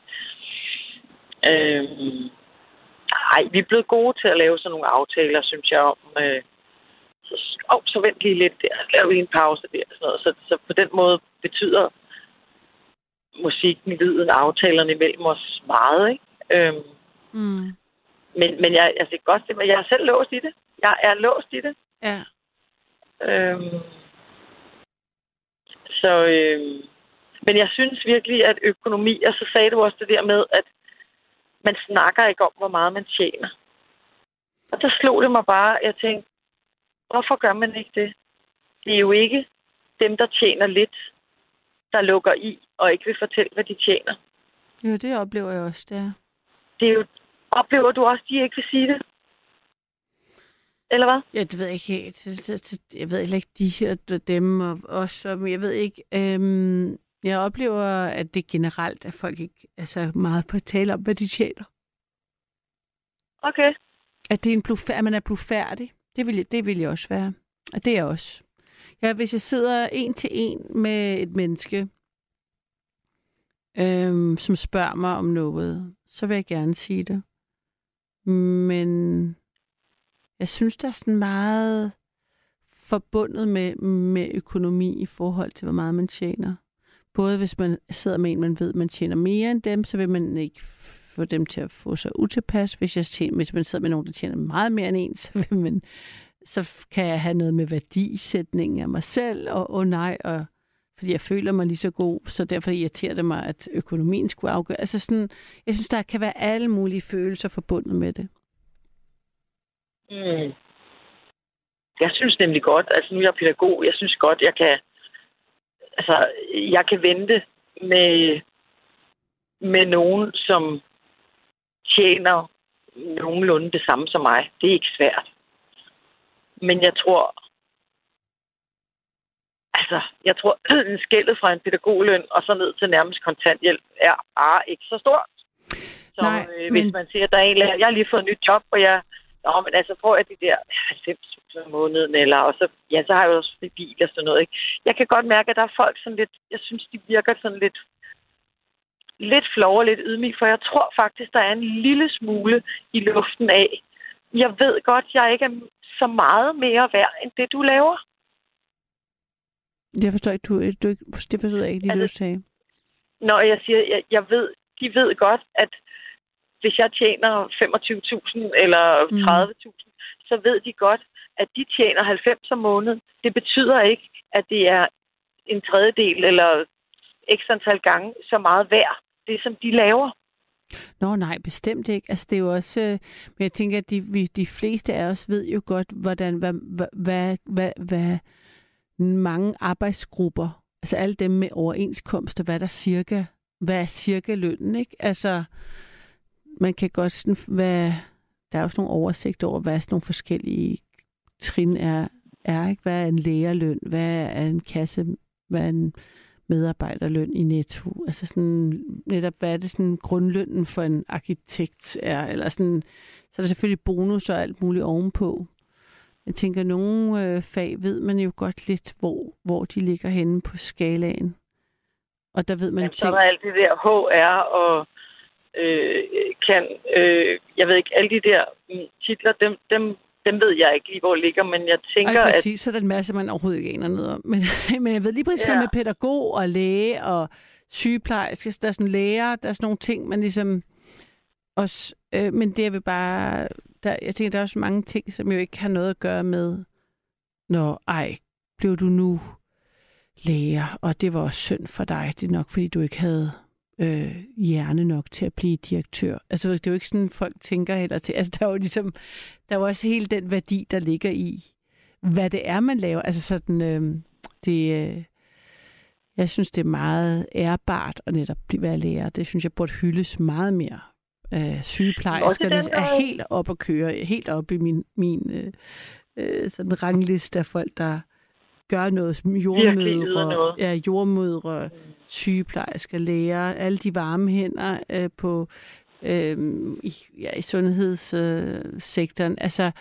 Øhm, nej, vi er blevet gode til at lave sådan nogle aftaler, synes jeg, om... Øh, så, oh, så vent lige lidt der, så laver vi en pause der. Sådan noget. Så, så på den måde betyder musikken, lyden, aftalerne imellem os meget, ikke? Øhm, mm. Men, men jeg, altså, godt, jeg er selv låst i det. Jeg er låst i det. Ja. Øhm, så, øhm, men jeg synes virkelig, at økonomi, og så sagde du også det der med, at man snakker ikke om, hvor meget man tjener. Og der slog det mig bare, jeg tænkte, hvorfor gør man ikke det? Det er jo ikke dem, der tjener lidt, der lukker i og ikke vil fortælle, hvad de tjener. Jo, det oplever jeg også, det er. Det er jo, oplever du også, de ikke vil sige det? Eller hvad? Ja, det ved jeg ikke. Jeg ved ikke, de her dem og os, men jeg ved ikke. Øhm, jeg oplever, at det generelt, at folk ikke er så meget på at tale om, hvad de tjener. Okay. At, det er en blufærd, at man er blufærdig. Det vil, jeg, det vil jeg også være. Og det er jeg også. Ja, hvis jeg sidder en til en med et menneske, øhm, som spørger mig om noget, så vil jeg gerne sige det. Men jeg synes, der er sådan meget forbundet med, med økonomi i forhold til, hvor meget man tjener. Både hvis man sidder med en, man ved, man tjener mere end dem, så vil man ikke få dem til at få sig utilpas. Hvis, jeg tjener, hvis man sidder med nogen, der tjener meget mere end en, så, vil man, så kan jeg have noget med værdisætning af mig selv, og oh nej, og fordi jeg føler mig lige så god, så derfor irriterer det mig, at økonomien skulle afgøre. Altså sådan, jeg synes, der kan være alle mulige følelser forbundet med det. Mm. Jeg synes nemlig godt, altså nu er jeg pædagog, jeg synes godt, jeg kan, altså, jeg kan vente med, med nogen, som tjener nogenlunde det samme som mig. Det er ikke svært. Men jeg tror, altså, jeg tror, skældet fra en pædagogløn og så ned til nærmest kontanthjælp er bare ikke så stort. Så Nej, øh, hvis men... man siger, at der er en, jeg har lige fået et nyt job, og jeg Nå, men altså får jeg de der 90.000 om måneden, eller, og så, ja, så har jeg jo også bil og sådan noget. Ikke? Jeg kan godt mærke, at der er folk sådan lidt, jeg synes, de virker sådan lidt lidt flov og lidt ydmyg, for jeg tror faktisk, der er en lille smule i luften af. Jeg ved godt, jeg ikke er så meget mere værd, end det, du laver. Jeg forstår ikke, du, du det forstår jeg ikke lige, altså, du sagde. Når jeg siger, jeg, jeg ved, de ved godt, at hvis jeg tjener 25.000 eller 30.000, mm. så ved de godt, at de tjener 90 om måneden. Det betyder ikke, at det er en tredjedel eller ekstra antal gange så meget værd, det som de laver. Nå nej, bestemt ikke. Altså det er jo også, øh, men jeg tænker, at de, vi, de fleste af os ved jo godt, hvordan, hvad, hvad, hvad, hvad, hvad mange arbejdsgrupper, altså alle dem med overenskomster, hvad der cirka, hvad er cirka lønnen, ikke? Altså, man kan godt sådan, hvad, der er jo sådan nogle oversigt over, hvad sådan nogle forskellige trin er, er ikke? Hvad er en lærerløn? Hvad er en kasse? Hvad er en medarbejderløn i netto? Altså sådan, netop, hvad er det sådan grundlønnen for en arkitekt er? Eller sådan, så er der selvfølgelig bonus og alt muligt ovenpå. Jeg tænker, nogle øh, fag ved man jo godt lidt, hvor, hvor de ligger henne på skalaen. Og der ved man... Jamen, så er der alt det der HR og øh, kan... Øh, jeg ved ikke, alle de der mm, titler, dem, dem dem ved jeg ikke lige, hvor ligger, men jeg tænker, Ej, præcis, at... så er der en masse, man overhovedet ikke aner noget om. Men, men jeg ved lige præcis ja. med pædagog og læge og sygeplejerske, der er sådan læger, der er sådan nogle ting, man ligesom også... Øh, men det er vi bare... Der, jeg tænker, der er også mange ting, som jo ikke har noget at gøre med, når ej, blev du nu læger, og det var også synd for dig. Det er nok, fordi du ikke havde øh, hjerne nok til at blive direktør. Altså, det er jo ikke sådan, folk tænker heller til. Altså, der er jo ligesom, der er jo også hele den værdi, der ligger i, hvad det er, man laver. Altså sådan, øh, det, øh, jeg synes, det er meget ærbart at netop være lærer. Det synes jeg burde hyldes meget mere. Øh, sygeplejerskerne er helt op at køre, helt op i min, min øh, øh, sådan rangliste af folk, der gør noget. Jordmødre, noget. Ja, jordmødre, sygeplejersker, læger, alle de varme hænder øh, på øh, i, ja, i sundhedssektoren. Øh, altså,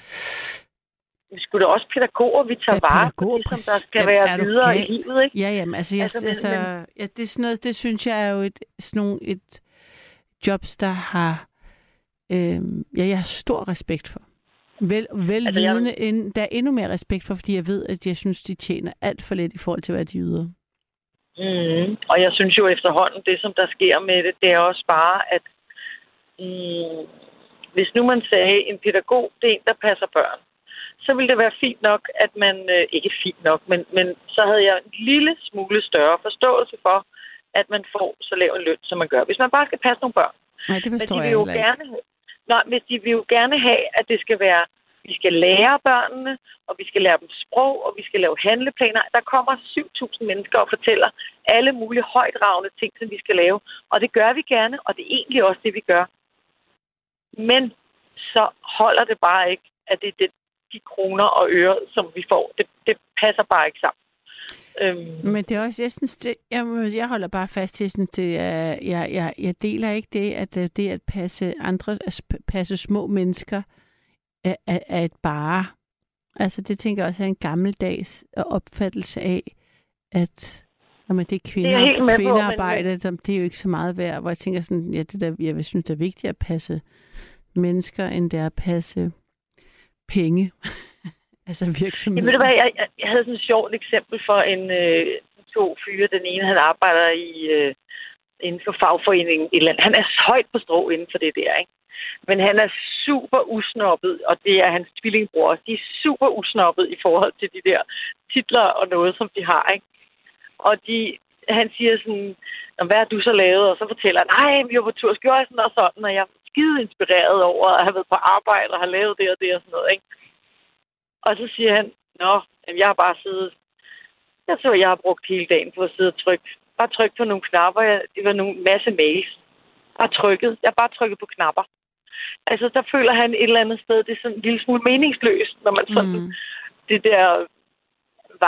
vi skulle da også pædagoger, vi tager ja, vare på det, som der skal ja, være videre okay. i livet, ikke? Ja, jamen, altså, jeg, altså, altså men, ja, det, er sådan noget, det synes jeg er jo et, sådan nogle, et jobs, der har, øh, ja, jeg har stor respekt for. Vel, velvidende, altså, jeg... der er endnu mere respekt for, fordi jeg ved, at jeg synes, de tjener alt for lidt i forhold til, hvad de yder. Mm. Og jeg synes jo efterhånden, det som der sker med det, det er også bare, at mm, hvis nu man sagde, en pædagog, det er en, der passer børn, så ville det være fint nok, at man, øh, ikke fint nok, men, men så havde jeg en lille smule større forståelse for, at man får så lav en løn, som man gør. Hvis man bare skal passe nogle børn. Nej, det forstår men de vil jeg jo gerne, Nej, men de vil jo gerne have, at det skal være, vi skal lære børnene, og vi skal lære dem sprog, og vi skal lave handleplaner. Der kommer 7.000 mennesker og fortæller alle mulige højdragende ting, som vi skal lave. Og det gør vi gerne, og det er egentlig også det, vi gør. Men så holder det bare ikke, at det er det, de kroner og øre, som vi får. Det, det passer bare ikke sammen. Øhm. Men det er også, jeg synes, det, jeg, jeg holder bare fast til, sådan, til jeg, jeg, jeg, jeg deler ikke det, at øh, det at passe andre, at passe små mennesker er, er, er et bare. Altså det tænker jeg også er en gammeldags opfattelse af, at når det er kvinder, det er kvindearbejde, på, men... det er jo ikke så meget værd, hvor jeg tænker sådan, ja, det der, jeg synes, det er vigtigt at passe mennesker, end det er at passe penge. Altså virksomhed. Jamen, ved du hvad, jeg, jeg, jeg havde sådan et sjovt eksempel for en øh, to fyre. Den ene, han arbejder i, øh, inden for fagforeningen. Et eller andet. Han er højt på strå inden for det der, ikke? Men han er super usnoppet, og det er hans tvillingbror. De er super usnoppet i forhold til de der titler og noget, som de har, ikke? Og de, han siger sådan, hvad har du så lavet? Og så fortæller han, nej, vi var på tur sådan og sådan, og jeg er skide inspireret over at have været på arbejde og have lavet det og det og sådan noget, ikke? Og så siger han, Nå, jeg har bare siddet... Jeg tror, jeg har brugt hele dagen på at sidde og trykke. Bare trykke på nogle knapper. Det var nogle masse mails. Bare trykket. Jeg har bare trykket på knapper. Altså, der føler han et eller andet sted, det er sådan en lille smule meningsløst, når man sådan... Mm. Det der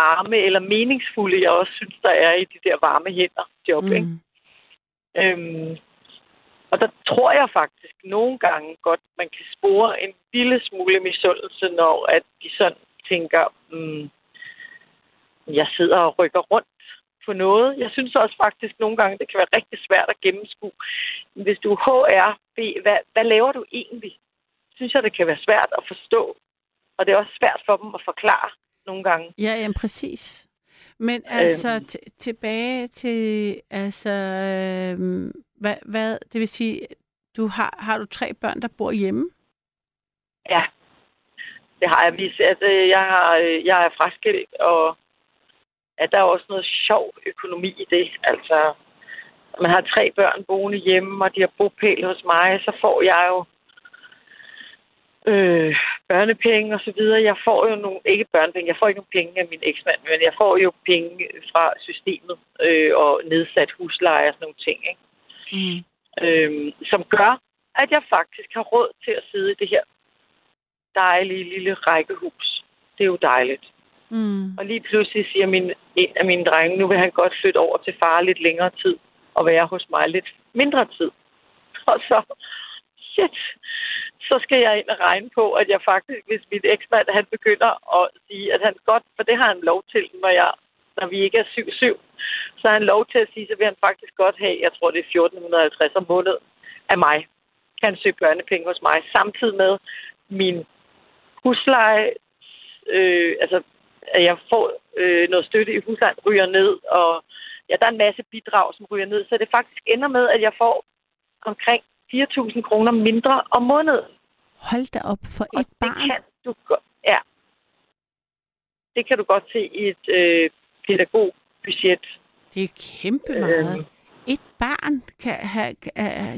varme eller meningsfulde, jeg også synes, der er i de der varme hænder job, mm. ikke? Øhm, og der tror jeg faktisk nogle gange godt, man kan spore en lille smule misundelse, når at de sådan tænker, mm, jeg sidder og rykker rundt på noget. Jeg synes også faktisk nogle gange, det kan være rigtig svært at gennemskue. Hvis du er HR, hvad, hvad laver du egentlig? Synes jeg, det kan være svært at forstå. Og det er også svært for dem at forklare nogle gange. Ja, jamen præcis. Men altså øhm. t- tilbage til, altså, øh, hvad, hvad, det vil sige, du har, har du tre børn, der bor hjemme? Ja, det har jeg vist. Altså, jeg, har, jeg er fraskilt, og at der er også noget sjov økonomi i det. Altså, man har tre børn boende hjemme, og de har bopæl hos mig, så får jeg jo øh, børnepenge og så videre. Jeg får jo nogle, ikke børnepenge, jeg får ikke nogen penge af min eksmand, men jeg får jo penge fra systemet øh, og nedsat husleje og sådan nogle ting, ikke? Mm. Øh, som gør, at jeg faktisk har råd til at sidde i det her dejlige lille rækkehus. Det er jo dejligt. Mm. Og lige pludselig siger min, en af mine drenge, nu vil han godt flytte over til far lidt længere tid og være hos mig lidt mindre tid. Og så, shit, så skal jeg ind og regne på, at jeg faktisk, hvis mit eksmand, han begynder at sige, at han godt, for det har han lov til, når, jeg, når vi ikke er 7-7, så har han lov til at sige, så vil han faktisk godt have, jeg tror det er 1450 om måneden af mig, kan han søge børnepenge hos mig, samtidig med min husleje, øh, altså at jeg får øh, noget støtte i huslejen, ryger ned, og ja, der er en masse bidrag, som ryger ned, så det faktisk ender med, at jeg får omkring 4.000 kroner mindre om måneden. Hold da op for og et det barn. Kan du ja. Det kan du godt se i et øh, pædagogbudget. Det er kæmpe meget. Øh, et barn kan have, kan,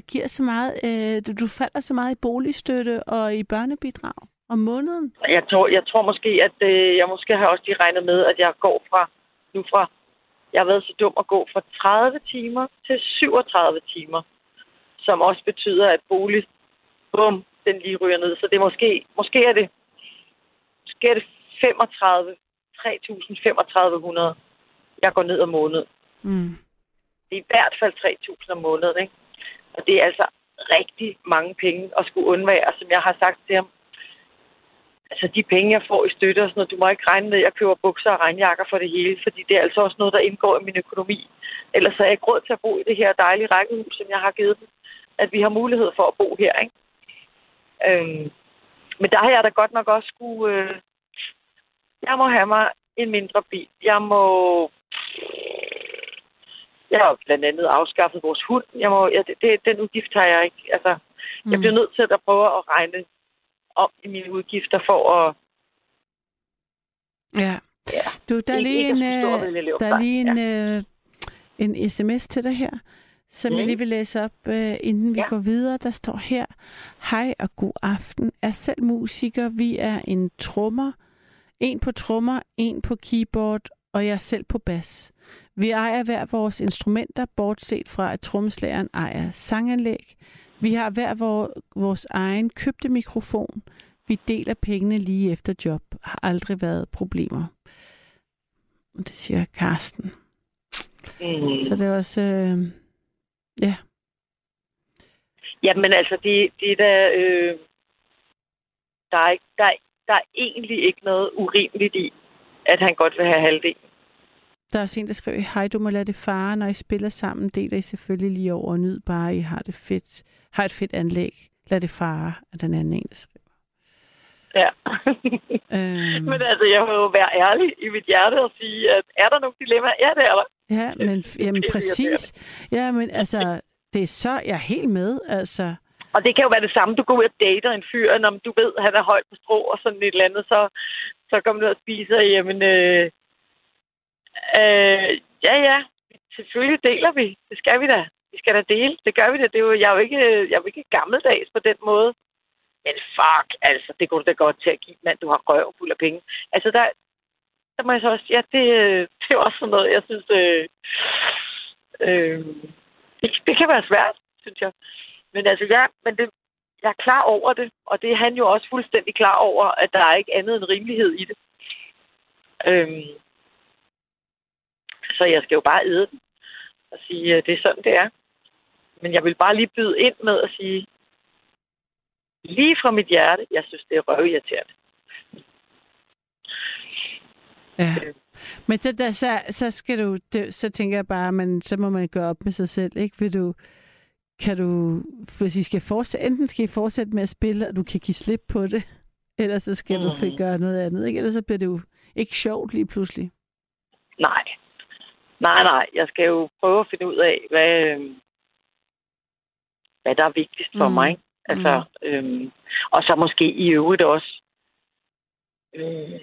giver så meget, øh, du falder så meget i boligstøtte og i børnebidrag om måneden? Jeg tror, jeg tror måske, at øh, jeg måske har også lige regnet med, at jeg går fra nu fra, jeg har været så dum at gå fra 30 timer til 37 timer, som også betyder, at bolig, bum, den lige ryger ned. Så det er måske, måske er det, måske er det 35, 3.000, 3.500, jeg går ned om måneden. Mm. Det er i hvert fald 3.000 om måneden, ikke? Og det er altså rigtig mange penge at skulle undvære, som jeg har sagt til ham. Altså de penge, jeg får i støtte og sådan noget, du må ikke regne med, at jeg køber bukser og regnjakker for det hele, fordi det er altså også noget, der indgår i min økonomi. Ellers er jeg ikke råd til at bo i det her dejlige rækkehus, som jeg har givet dem. At vi har mulighed for at bo her, ikke? Øhm, men der har jeg da godt nok også skulle... Øh, jeg må have mig en mindre bil. Jeg må... Jeg har blandt andet afskaffet vores hund. Jeg må, ja, det, den udgift har jeg ikke. Altså, mm. jeg bliver nødt til at prøve at regne om i mine udgifter for at... Ja. ja. Du, der er lige en, der er lige en, ja. øh, en sms til dig her som mm. jeg lige vil læse op, uh, inden vi ja. går videre. Der står her, Hej og god aften. Er selv musiker. Vi er en trommer. En på trommer, en på keyboard, og jeg selv på bas. Vi ejer hver vores instrumenter, bortset fra at trommeslageren ejer sanganlæg. Vi har hver vores egen købte mikrofon. Vi deler pengene lige efter job. Har aldrig været problemer. Og det siger Karsten. Mm. Så det er også... Øh, Ja. Jamen altså, det, det der, øh, der, er ikke, der, der er egentlig ikke noget urimeligt i, at han godt vil have halvdelen. Der er også en, der skriver, hej, du må lade det fare, når I spiller sammen, deler I selvfølgelig lige over og nyd bare, I har det fedt, har et fedt anlæg. Lad det fare, er den anden en, der skriver. Ja. øhm. Men altså, jeg må jo være ærlig i mit hjerte og sige, at er der nogle dilemmaer? Ja, det er der. Ja, men jamen, præcis. Ja, men altså, det er så, jeg er helt med, altså. Og det kan jo være det samme, du går ud og dater en fyr, når du ved, han er højt på strå og sådan et eller andet, så, så kommer du og spiser, jamen, øh, øh, ja, ja, selvfølgelig deler vi. Det skal vi da. Vi skal da dele. Det gør vi da. Det er jo, jeg, er jo ikke, jeg er jo ikke gammeldags på den måde. Men fuck, altså, det kunne du da godt til at give, mand. Du har røv fuld af penge. Altså, der, der må jeg så også ja, det, øh, det er også sådan noget, jeg synes, øh, øh, det, det kan være svært, synes jeg. Men altså, ja, men det, jeg er klar over det, og det er han jo også fuldstændig klar over, at der er ikke andet end rimelighed i det. Øhm, så jeg skal jo bare æde den og sige, at det er sådan, det er. Men jeg vil bare lige byde ind med at sige, lige fra mit hjerte, jeg synes, det er røvirriterende. Ja. Men så, der, så, så skal du, det, så tænker jeg bare, men så må man gøre op med sig selv, ikke? Vil du, kan du, hvis I skal fortsætte, enten skal I fortsætte med at spille, og du kan give slip på det, eller så skal mm. du gøre noget andet, ikke? Ellers så bliver det jo ikke sjovt lige pludselig. Nej. Nej, nej. Jeg skal jo prøve at finde ud af, hvad, øh, hvad der er vigtigst for mm. mig. Altså, mm. øhm, og så måske i øvrigt også øh,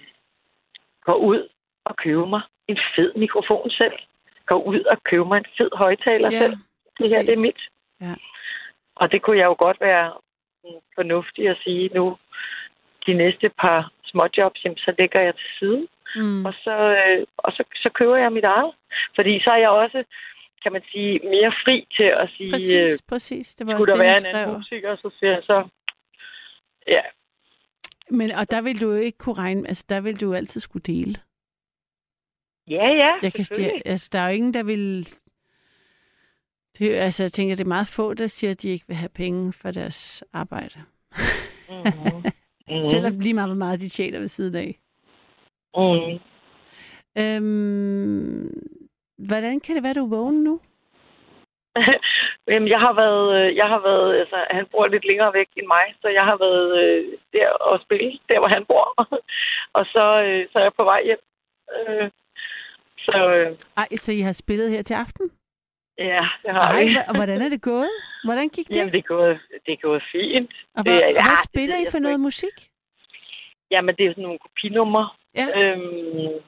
gå ud og købe mig en fed mikrofon selv. Gå ud og købe mig en fed højtaler Ja, selv. Det her, det er præcis. mit. Ja. Og det kunne jeg jo godt være mm, fornuftig at sige nu. De næste par småjobs, jamen, så lægger jeg til side. Mm. Og, så, øh, og så, så køber jeg mit eget. Fordi så er jeg også, kan man sige, mere fri til at sige, øh, Præcis, præcis. Det var skulle også der det, være en anden musiker, så siger jeg så, ja, Men, og der vil du jo ikke kunne regne, altså der vil du jo altid skulle dele. ja, ja, Jeg kan stige, altså, der er jo ingen, der vil... Det, altså, jeg tænker, det er meget få, der siger, at de ikke vil have penge for deres arbejde. Mm-hmm. Mm. Selvom lige meget, hvor meget de tjener ved siden af. Mm. Øhm, hvordan kan det være, du er vågen nu? Jamen, jeg har været, øh, jeg har været, altså, han bor lidt længere væk end mig, så jeg har været øh, der og spille, der hvor han bor. og så, øh, så er jeg på vej hjem. Øh, så øh, Ej, så I har spillet her til aften? ja, det har Ej, vi. og hvordan er det gået? Hvordan gik det? Jamen, det er gået, det er gået fint. og det hvad, og ja, hvad det spiller ved I for noget musik? Jamen, det er sådan nogle kopinumre. Ja. Øhm,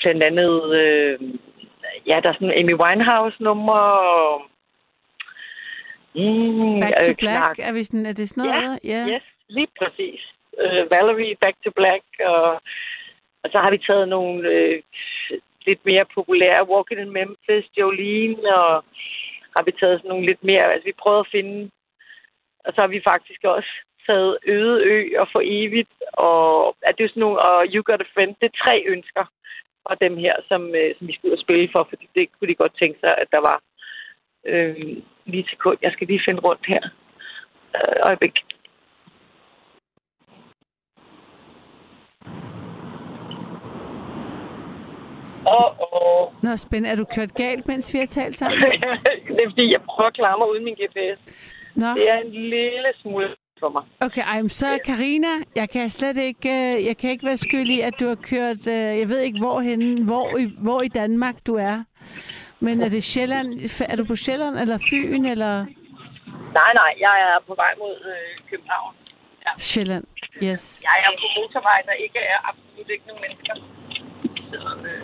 blandt andet, øh, ja, der er sådan Amy Winehouse-numre, og mm, Back to øh, Black, Clark er, vi sådan, er det sådan noget? Ja. Yes, lige præcis. Uh, Valerie, Back to Black, og, og så har vi taget nogle øh, lidt mere populære, Walking in Memphis, Jolene, og har vi taget sådan nogle lidt mere, altså vi prøvede at finde, og så har vi faktisk også taget Øde Ø og For Evigt, og at det er sådan nogle, og You Got a Friend, det er tre ønsker fra dem her, som, øh, som vi skulle ud og spille for, fordi det kunne de godt tænke sig, at der var øh, lige til kund. Jeg skal lige finde rundt her. Øh, øjeblik. Åh, åh. Nå, spændende. Er du kørt galt, mens vi har talt sammen? det er fordi, jeg prøver at klare mig uden min GPS. Nå, Det er en lille smule for mig. okay. Ej, så Karina, jeg kan slet ikke, øh, jeg kan ikke være skyld i, at du har kørt, øh, jeg ved ikke hvorhen, hvor i, hvor i Danmark du er. Men er det Sjælland, er du på Sjælland eller Fyn eller Nej, nej, jeg er på vej mod øh, København. Sjælland? Yes. Jeg er på motorvej, der ikke er absolut ikke nogen mennesker. Så, øh,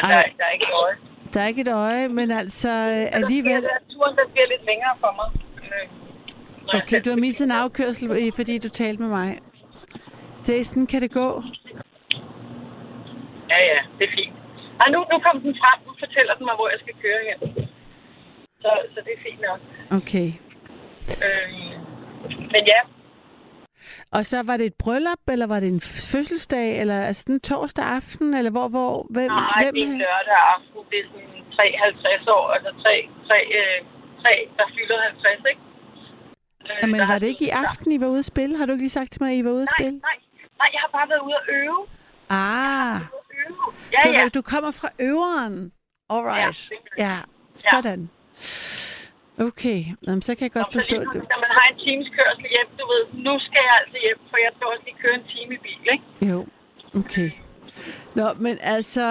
der, der er ikke et øje. Der er ikke et øje, men altså øh, alligevel... Der, turen der bliver lidt længere for mig. Øh, Okay, du har misset en afkørsel, øh, fordi du talte med mig. Sådan, kan det gå? Ja, ja, det er fint. Og nu, nu kom den frem. Nu fortæller den mig, hvor jeg skal køre hen. Så, så det er fint nok. Okay. Øh, men ja, Og så var det et bryllup, eller var det en fødselsdag, eller altså den torsdag aften, eller hvor, hvor, hvem, nej, hvem det er lørdag aften. Det er sådan 53 år, altså tre, tre, øh, tre der fylder 50, ikke? Øh, Jamen, var det ikke i aften, I var ude at spille? Har du ikke lige sagt til mig, at I var ude at Nej, spille? nej, nej, jeg har bare været ude at øve. Ah, øve. Ja, du, ja. du kommer fra øveren. Alright. Ja, Ja, Ja. sådan. Okay, Jamen, så kan jeg godt så forstå det. Når man har en times kørsel hjem, du ved, nu skal jeg altså hjem, for jeg skal også lige køre en time i bil, ikke? Jo, okay. Nå, men altså,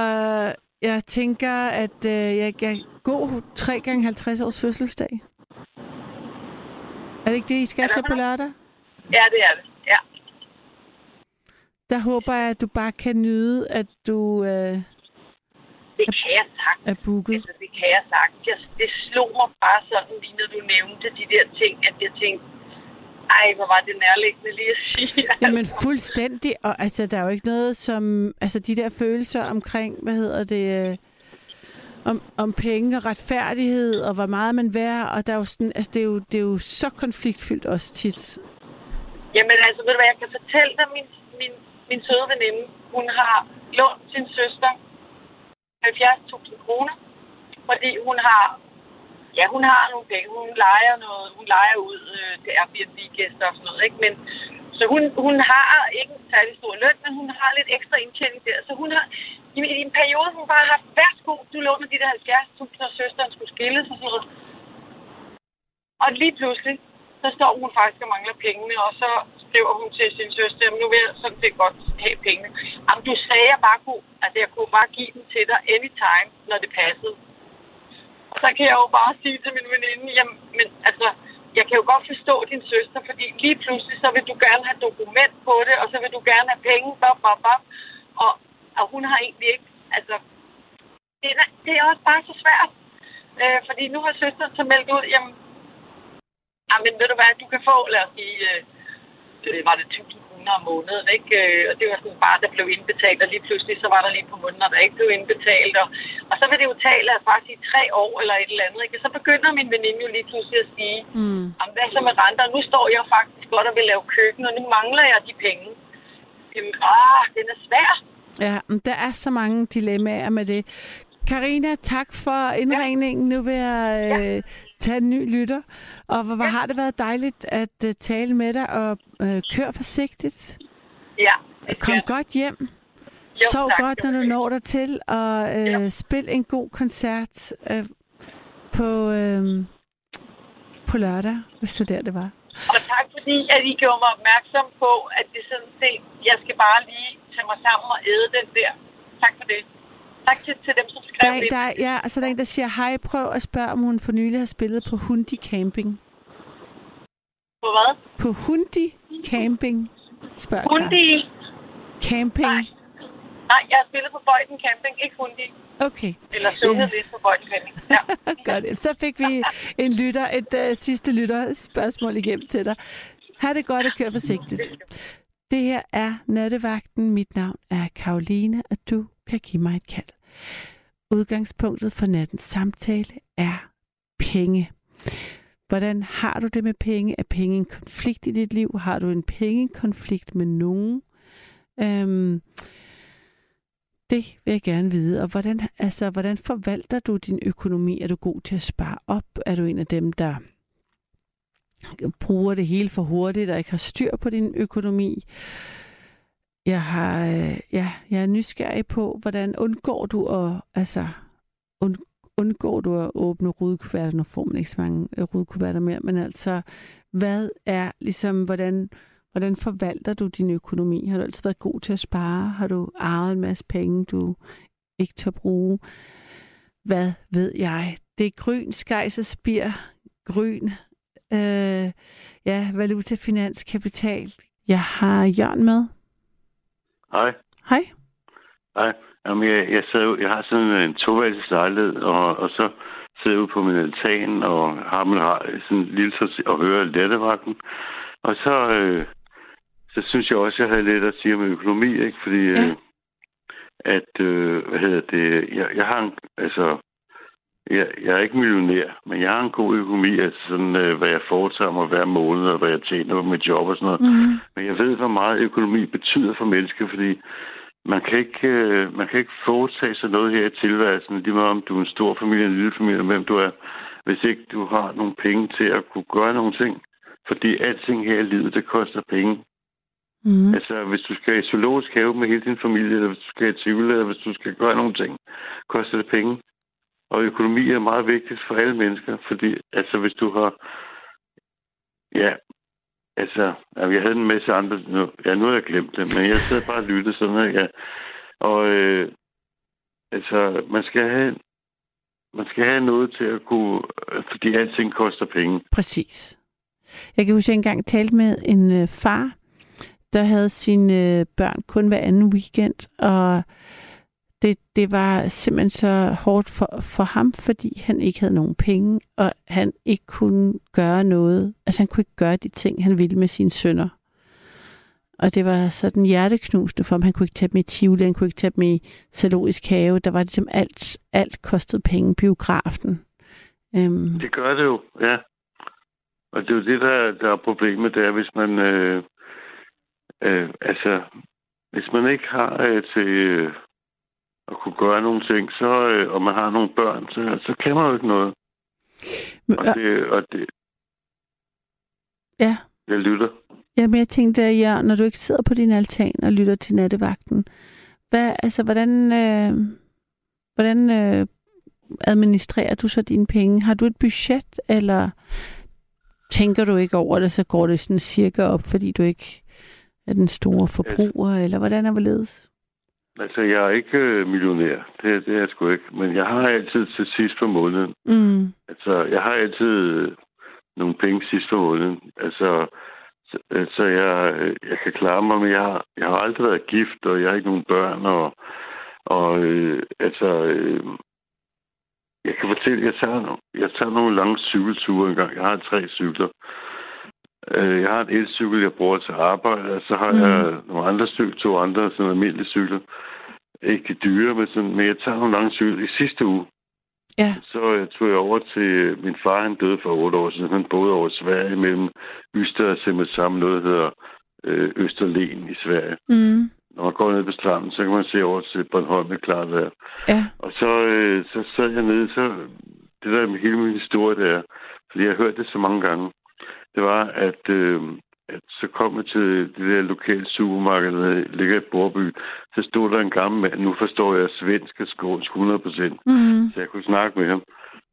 jeg tænker, at øh, jeg kan gå 3 gange 50 års fødselsdag. Er det ikke det, I skal til på lørdag? Ja, det er det. Ja. Der håber jeg, at du bare kan nyde, at du øh, Det kan jeg sagtens. er booket. Altså, det kan jeg sagtens. Jeg, det slog mig bare sådan, lige når du nævnte de der ting, at jeg tænkte, ej, hvor var det nærliggende lige at sige. Jamen fuldstændig, og altså, der er jo ikke noget som, altså de der følelser omkring, hvad hedder det, øh, om, om penge og retfærdighed, og hvor meget man værd, og der er jo sådan, altså det er jo, det er jo så konfliktfyldt også tit. Jamen altså, ved du hvad, jeg kan fortælle dig, min, min, min søde veninde, hun har lånt sin søster 70.000 kroner, fordi hun har, ja, hun har nogle penge, hun leger noget, hun leger ud øh, til Airbnb-gæster og sådan noget, ikke? Men Så hun, hun har ikke en særlig stor løn, men hun har lidt ekstra indtjening der. Så hun har i, i en periode, hun bare har haft, værsgo, du låner de der 70.000, og søsteren skulle skilles og sådan noget. Og lige pludselig, så står hun faktisk og mangler pengene, og så skriver hun til sin søster, nu vil jeg sådan set godt have pengene. Jamen, du sagde, jeg bare kunne, altså jeg kunne bare give dem til dig anytime, når det passede. Og så kan jeg jo bare sige til min veninde, jamen, men altså, jeg kan jo godt forstå din søster, fordi lige pludselig, så vil du gerne have dokument på det, og så vil du gerne have penge, bop, bop, bop. Og, og hun har egentlig ikke, altså, det er, det er også bare så svært. Øh, fordi nu har søsteren så meldt ud, jamen, jamen ved du hvad, du kan få, lad os sige, øh, øh var det 1000 kroner om måneden, ikke? Øh, og det var sådan bare, der blev indbetalt, og lige pludselig, så var der lige på måneder, der ikke blev indbetalt. Og, og så vil det jo tage, lad os bare sige, tre år eller et eller andet, ikke? Og så begynder min veninde jo lige pludselig at sige, mm. hvad så med renter? Nu står jeg faktisk godt og vil lave køkken, og nu mangler jeg de penge. Jamen, ah, den er svær. Ja, men der er så mange dilemmaer med det. Karina, tak for indringningen. Ja. Nu vil jeg øh, ja. tage en ny lytter. Og hvor, hvor ja. har det været dejligt at uh, tale med dig, og uh, kør forsigtigt. Ja. Kom ja. godt hjem. Jo, Sov tak, godt, når du når dig til, og uh, ja. spil en god koncert uh, på, uh, på lørdag, hvis du der det var. Og tak fordi, at I gjorde mig opmærksom på, at det sådan set, jeg skal bare lige tage mig sammen og æde den der. Tak for det. Tak til, til dem, som skrev der, der, Ja, altså der er en, der siger, hej, prøv at spørge, om hun for nylig har spillet på Hundi Camping. På hvad? På Hundi Camping, spørger Hundi? Camping. Nej. Nej, jeg har spillet på Bøjden Camping, ikke Hundi. Okay. Eller sunget ja. lidt på Bøjden Camping. Ja. godt. Så fik vi en lytter, et uh, sidste lytter spørgsmål igennem til dig. Ha' det godt og kør forsigtigt. Det her er Nattevagten. Mit navn er Karoline, og du kan give mig et kald. Udgangspunktet for nattens samtale er penge. Hvordan har du det med penge? Er penge en konflikt i dit liv? Har du en pengekonflikt med nogen? Øhm, det vil jeg gerne vide. Og hvordan, altså, hvordan forvalter du din økonomi? Er du god til at spare op? Er du en af dem, der bruger det hele for hurtigt og ikke har styr på din økonomi? Jeg har, øh, ja, jeg er nysgerrig på, hvordan undgår du at, altså, und, undgår du at åbne rudekuverter? Nu får man ikke så mange øh, rudekuverter mere, men altså, hvad er ligesom, hvordan, hvordan forvalter du din økonomi? Har du altid været god til at spare? Har du arvet en masse penge, du ikke tør bruge? Hvad ved jeg? Det er grøn, skejs og spir, grøn, øh, ja, valuta, finans, kapital. Jeg har Jørgen med. Hej. Hej. Hej. Jamen, jeg, jeg, sad, jeg har sådan en toværelses lejlighed, og, og så sidder jeg ude på min altan og har min sådan en lille så og hører lettevagten. Og så, øh, så synes jeg også, jeg havde lidt at sige om økonomi, ikke? Fordi ja. øh, at, øh, hvad hedder det, jeg, jeg har en, altså, jeg, jeg er ikke millionær, men jeg har en god økonomi, altså sådan, øh, hvad jeg foretager mig hver måned, og hvad jeg tjener på mit job og sådan noget. Mm. Men jeg ved, hvor meget økonomi betyder for mennesker, fordi man kan ikke, øh, man kan ikke foretage sig noget her i tilværelsen, lige meget om du er en stor familie, en lille familie, hvem du er, hvis ikke du har nogle penge til at kunne gøre nogle ting. Fordi alting her i livet, det koster penge. Mm. Altså, hvis du skal i zoologisk have med hele din familie, eller hvis du skal i tvivl, eller hvis du skal gøre nogle ting, koster det penge. Og økonomi er meget vigtigt for alle mennesker, fordi altså, hvis du har... Ja, altså, jeg havde en masse andre... Nu, ja, nu har jeg glemt det, men jeg sad bare og lyttede sådan her, ja. Og øh, altså, man skal have man skal have noget til at kunne, øh, fordi alting koster penge. Præcis. Jeg kan huske, at jeg engang talte med en øh, far, der havde sine øh, børn kun hver anden weekend, og det, det var simpelthen så hårdt for, for ham, fordi han ikke havde nogen penge, og han ikke kunne gøre noget. Altså han kunne ikke gøre de ting, han ville med sine sønner. Og det var sådan hjerteknusende for ham. Han kunne ikke tage dem i Tivoli, han kunne ikke tage dem i Zoologisk Have. Der var det som alt, alt kostede penge, biografen. Øhm. Det gør det jo, ja. Og det er jo det, der, der er problemet, det er, hvis man... Øh, øh, altså, hvis man ikke har øh, til... Øh, at kunne gøre nogle ting, så, øh, og man har nogle børn, så, så kan man jo ikke noget. Men, og, det, og det... Ja. Jeg lytter. Jamen, jeg tænkte, ja, når du ikke sidder på din altan og lytter til nattevagten, hvad, altså, hvordan, øh, hvordan øh, administrerer du så dine penge? Har du et budget, eller tænker du ikke over det, så går det sådan cirka op, fordi du ikke er den store forbruger, eller hvordan er det ledes? Altså, jeg er ikke øh, millionær. Det, det er jeg sgu ikke. Men jeg har altid til sidst på måneden. Mm. Altså, jeg har altid øh, nogle penge sidst på måneden. Altså, så, altså jeg, jeg kan klare mig, men jeg har, jeg har aldrig været gift, og jeg har ikke nogen børn, og, og øh, altså, øh, jeg kan fortælle, jeg tager, jeg tager nogle lange cykelture engang. Jeg har tre cykler. Øh, jeg har en elcykel, jeg bruger til arbejde, og så har mm. jeg nogle andre cykler, to andre sådan almindelige cykler. Ikke dyre, men, sådan, men jeg tager nogle lange cykler. I sidste uge, Ja. så jeg tog jeg over til... Min far, han døde for otte år siden. Han boede over Sverige mellem Ystad og sammen noget, der hedder øh, Østerlen i Sverige. Mm. Når man går ned på stranden, så kan man se over til Bornholm med klart vejr. Ja. Og så, øh, så sad jeg nede, så det der med hele min historie der, fordi jeg har hørt det så mange gange, det var, at, øh, at så kom jeg til det der lokale supermarked, der ligger i Borby. Så stod der en gammel mand, nu forstår jeg svensk og skånsk 100 procent, Mm. så jeg kunne snakke med ham.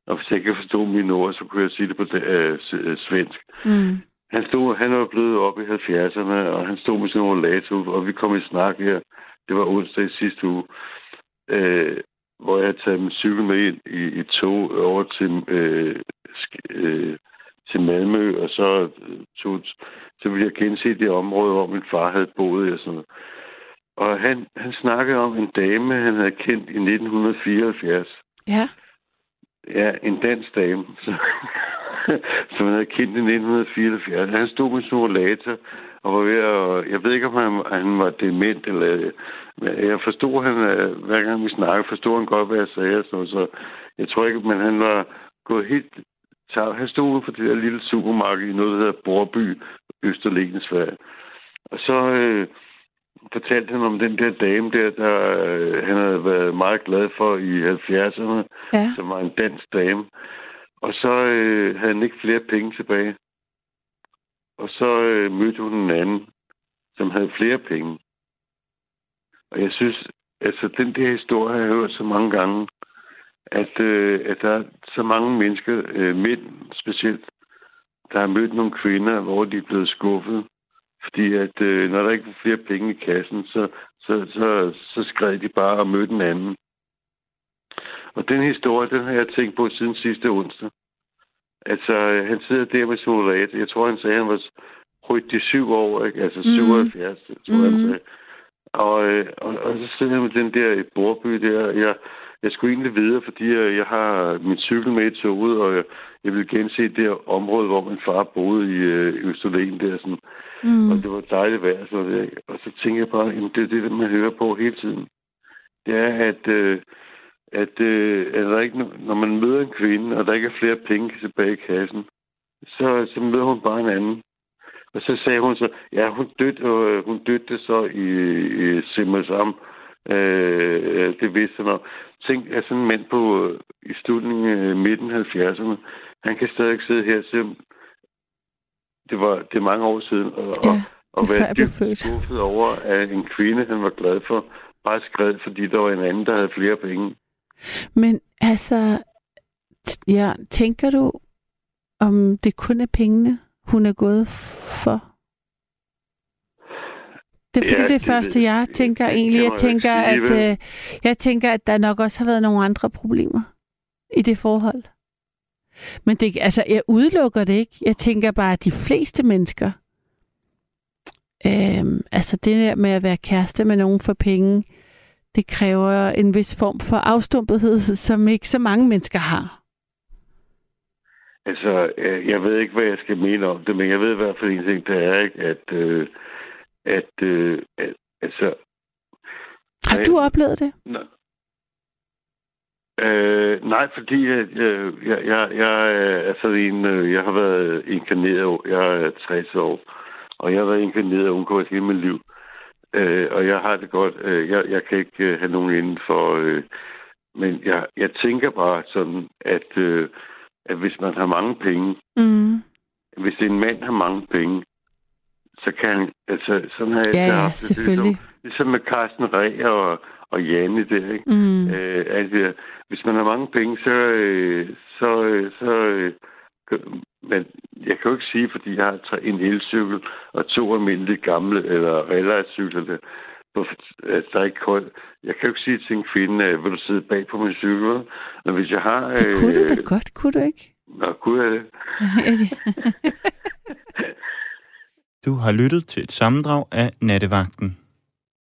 Og hvis jeg ikke forstod mine ord, så kunne jeg sige det på øh, øh, svensk. Mm. Han, stod, han var blevet op i 70'erne, og han stod med sin rollator, og vi kom i snak her. Det var onsdag i sidste uge, øh, hvor jeg havde taget min cykel med ind i, i tog over til, øh, sk- øh, til Malmø, og så, øh, tog, så ville jeg gense det område, hvor min far havde boet og sådan noget. Og han, han snakkede om en dame, han havde kendt i 1974. Ja. Ja, en dansk dame, så, som han havde kendt i 1974. Han stod med rollator og var ved at... Jeg ved ikke, om han, han var dement, eller... Jeg forstod, han, hver gang vi snakkede, forstod han godt, hvad jeg sagde. Så, så jeg tror ikke, men han var gået helt... tabt. Han stod for det der lille supermarked i noget, der hedder Borby, Østerlen, Sverige. Og så øh, fortalte han om den der dame der, der øh, han havde været meget glad for i 70'erne Ja. som var en dansk dame. Og så øh, havde han ikke flere penge tilbage. Og så øh, mødte hun en anden, som havde flere penge. Og jeg synes, altså den der historie har jeg hørt så mange gange, at, øh, at der er så mange mennesker, øh, mænd specielt, der har mødt nogle kvinder, hvor de er blevet skuffet. Fordi at øh, når der ikke var flere penge i kassen, så, så, så, så skred de bare og mødte en anden. Og den historie, den har jeg tænkt på siden sidste onsdag. Altså, han sidder der med rollator. Jeg tror, han sagde, at han var 77 år, ikke? Altså 77, mm. tror jeg, han Mhm. sagde. Og, øh, og, og så sidder han med den der i Borby der. Jeg, jeg skulle egentlig videre, fordi jeg, jeg har min cykel med i toget, og jeg, jeg vil gense det her område, hvor min far boede i øh, Østerlen der. Sådan. Mm. Og det var dejligt vejr. Så det, og så tænker jeg bare, jamen, det er det, man hører på hele tiden. Det er, at, øh, at, øh, at der ikke, når man møder en kvinde, og der ikke er flere penge tilbage i kassen, så, så møder hun bare en anden. Og så sagde hun så, ja, hun døde, øh, hun døde så i, i Simmersam. Øh, det vidste nok. Tænk, at sådan en mand på, øh, i slutningen af midten af 70'erne, han kan stadig sidde her, selvom det var det er mange år siden, og, Ja, og, og være dybt over, at en kvinde, han var glad for, bare skred, fordi der var en anden, der havde flere penge. Men altså, ja, tænker du, om det kun er pengene, hun er gået for? Det er fordi, Ja, det, det- første, jeg tænker det egentlig, jeg tænker, sige, at, øh, jeg tænker, at der nok også har været nogle andre problemer i det forhold. Men det, altså, jeg udelukker det ikke. Jeg tænker bare, at de fleste mennesker, øhm, altså det der med at være kæreste med nogen for penge, det kræver en vis form for afstumpethed, som ikke så mange mennesker har. Altså, øh, jeg ved ikke, hvad jeg skal mene om det, men jeg ved i hvert fald en ting, det er, ikke, at, øh, at, øh, at altså, Har du oplevet det? nej, øh, nej fordi jeg, jeg, jeg, jeg, jeg er sådan en, øh, jeg har været inkarneret, jeg er 60 år, og jeg har været inkarneret og undgået hele mit liv. Øh, og jeg har det godt. Øh, jeg, jeg kan ikke øh, have nogen inden for... Øh, men jeg, jeg tænker bare sådan, at, øh, at hvis man har mange penge, Mm. hvis en mand har mange penge, så kan altså, sådan har jeg Ja, ja, haft det. selvfølgelig. Ligesom, ligesom med Carsten Ræ og, og Janne der, ikke? Mm. Øh, altså, hvis man har mange penge, så, øh, så, øh, så øh, men jeg kan jo ikke sige, fordi jeg har en elcykel og to almindelige gamle, eller relacykler, der, at der er ikke koldt. Jeg kan jo ikke sige til en kvinde, øh, vil du sidde bag på min cykel? Men hvis jeg har... Det kunne du da godt, kunne du ikke? Nå, kunne jeg det? Du har lyttet til et sammendrag af Nattevagten.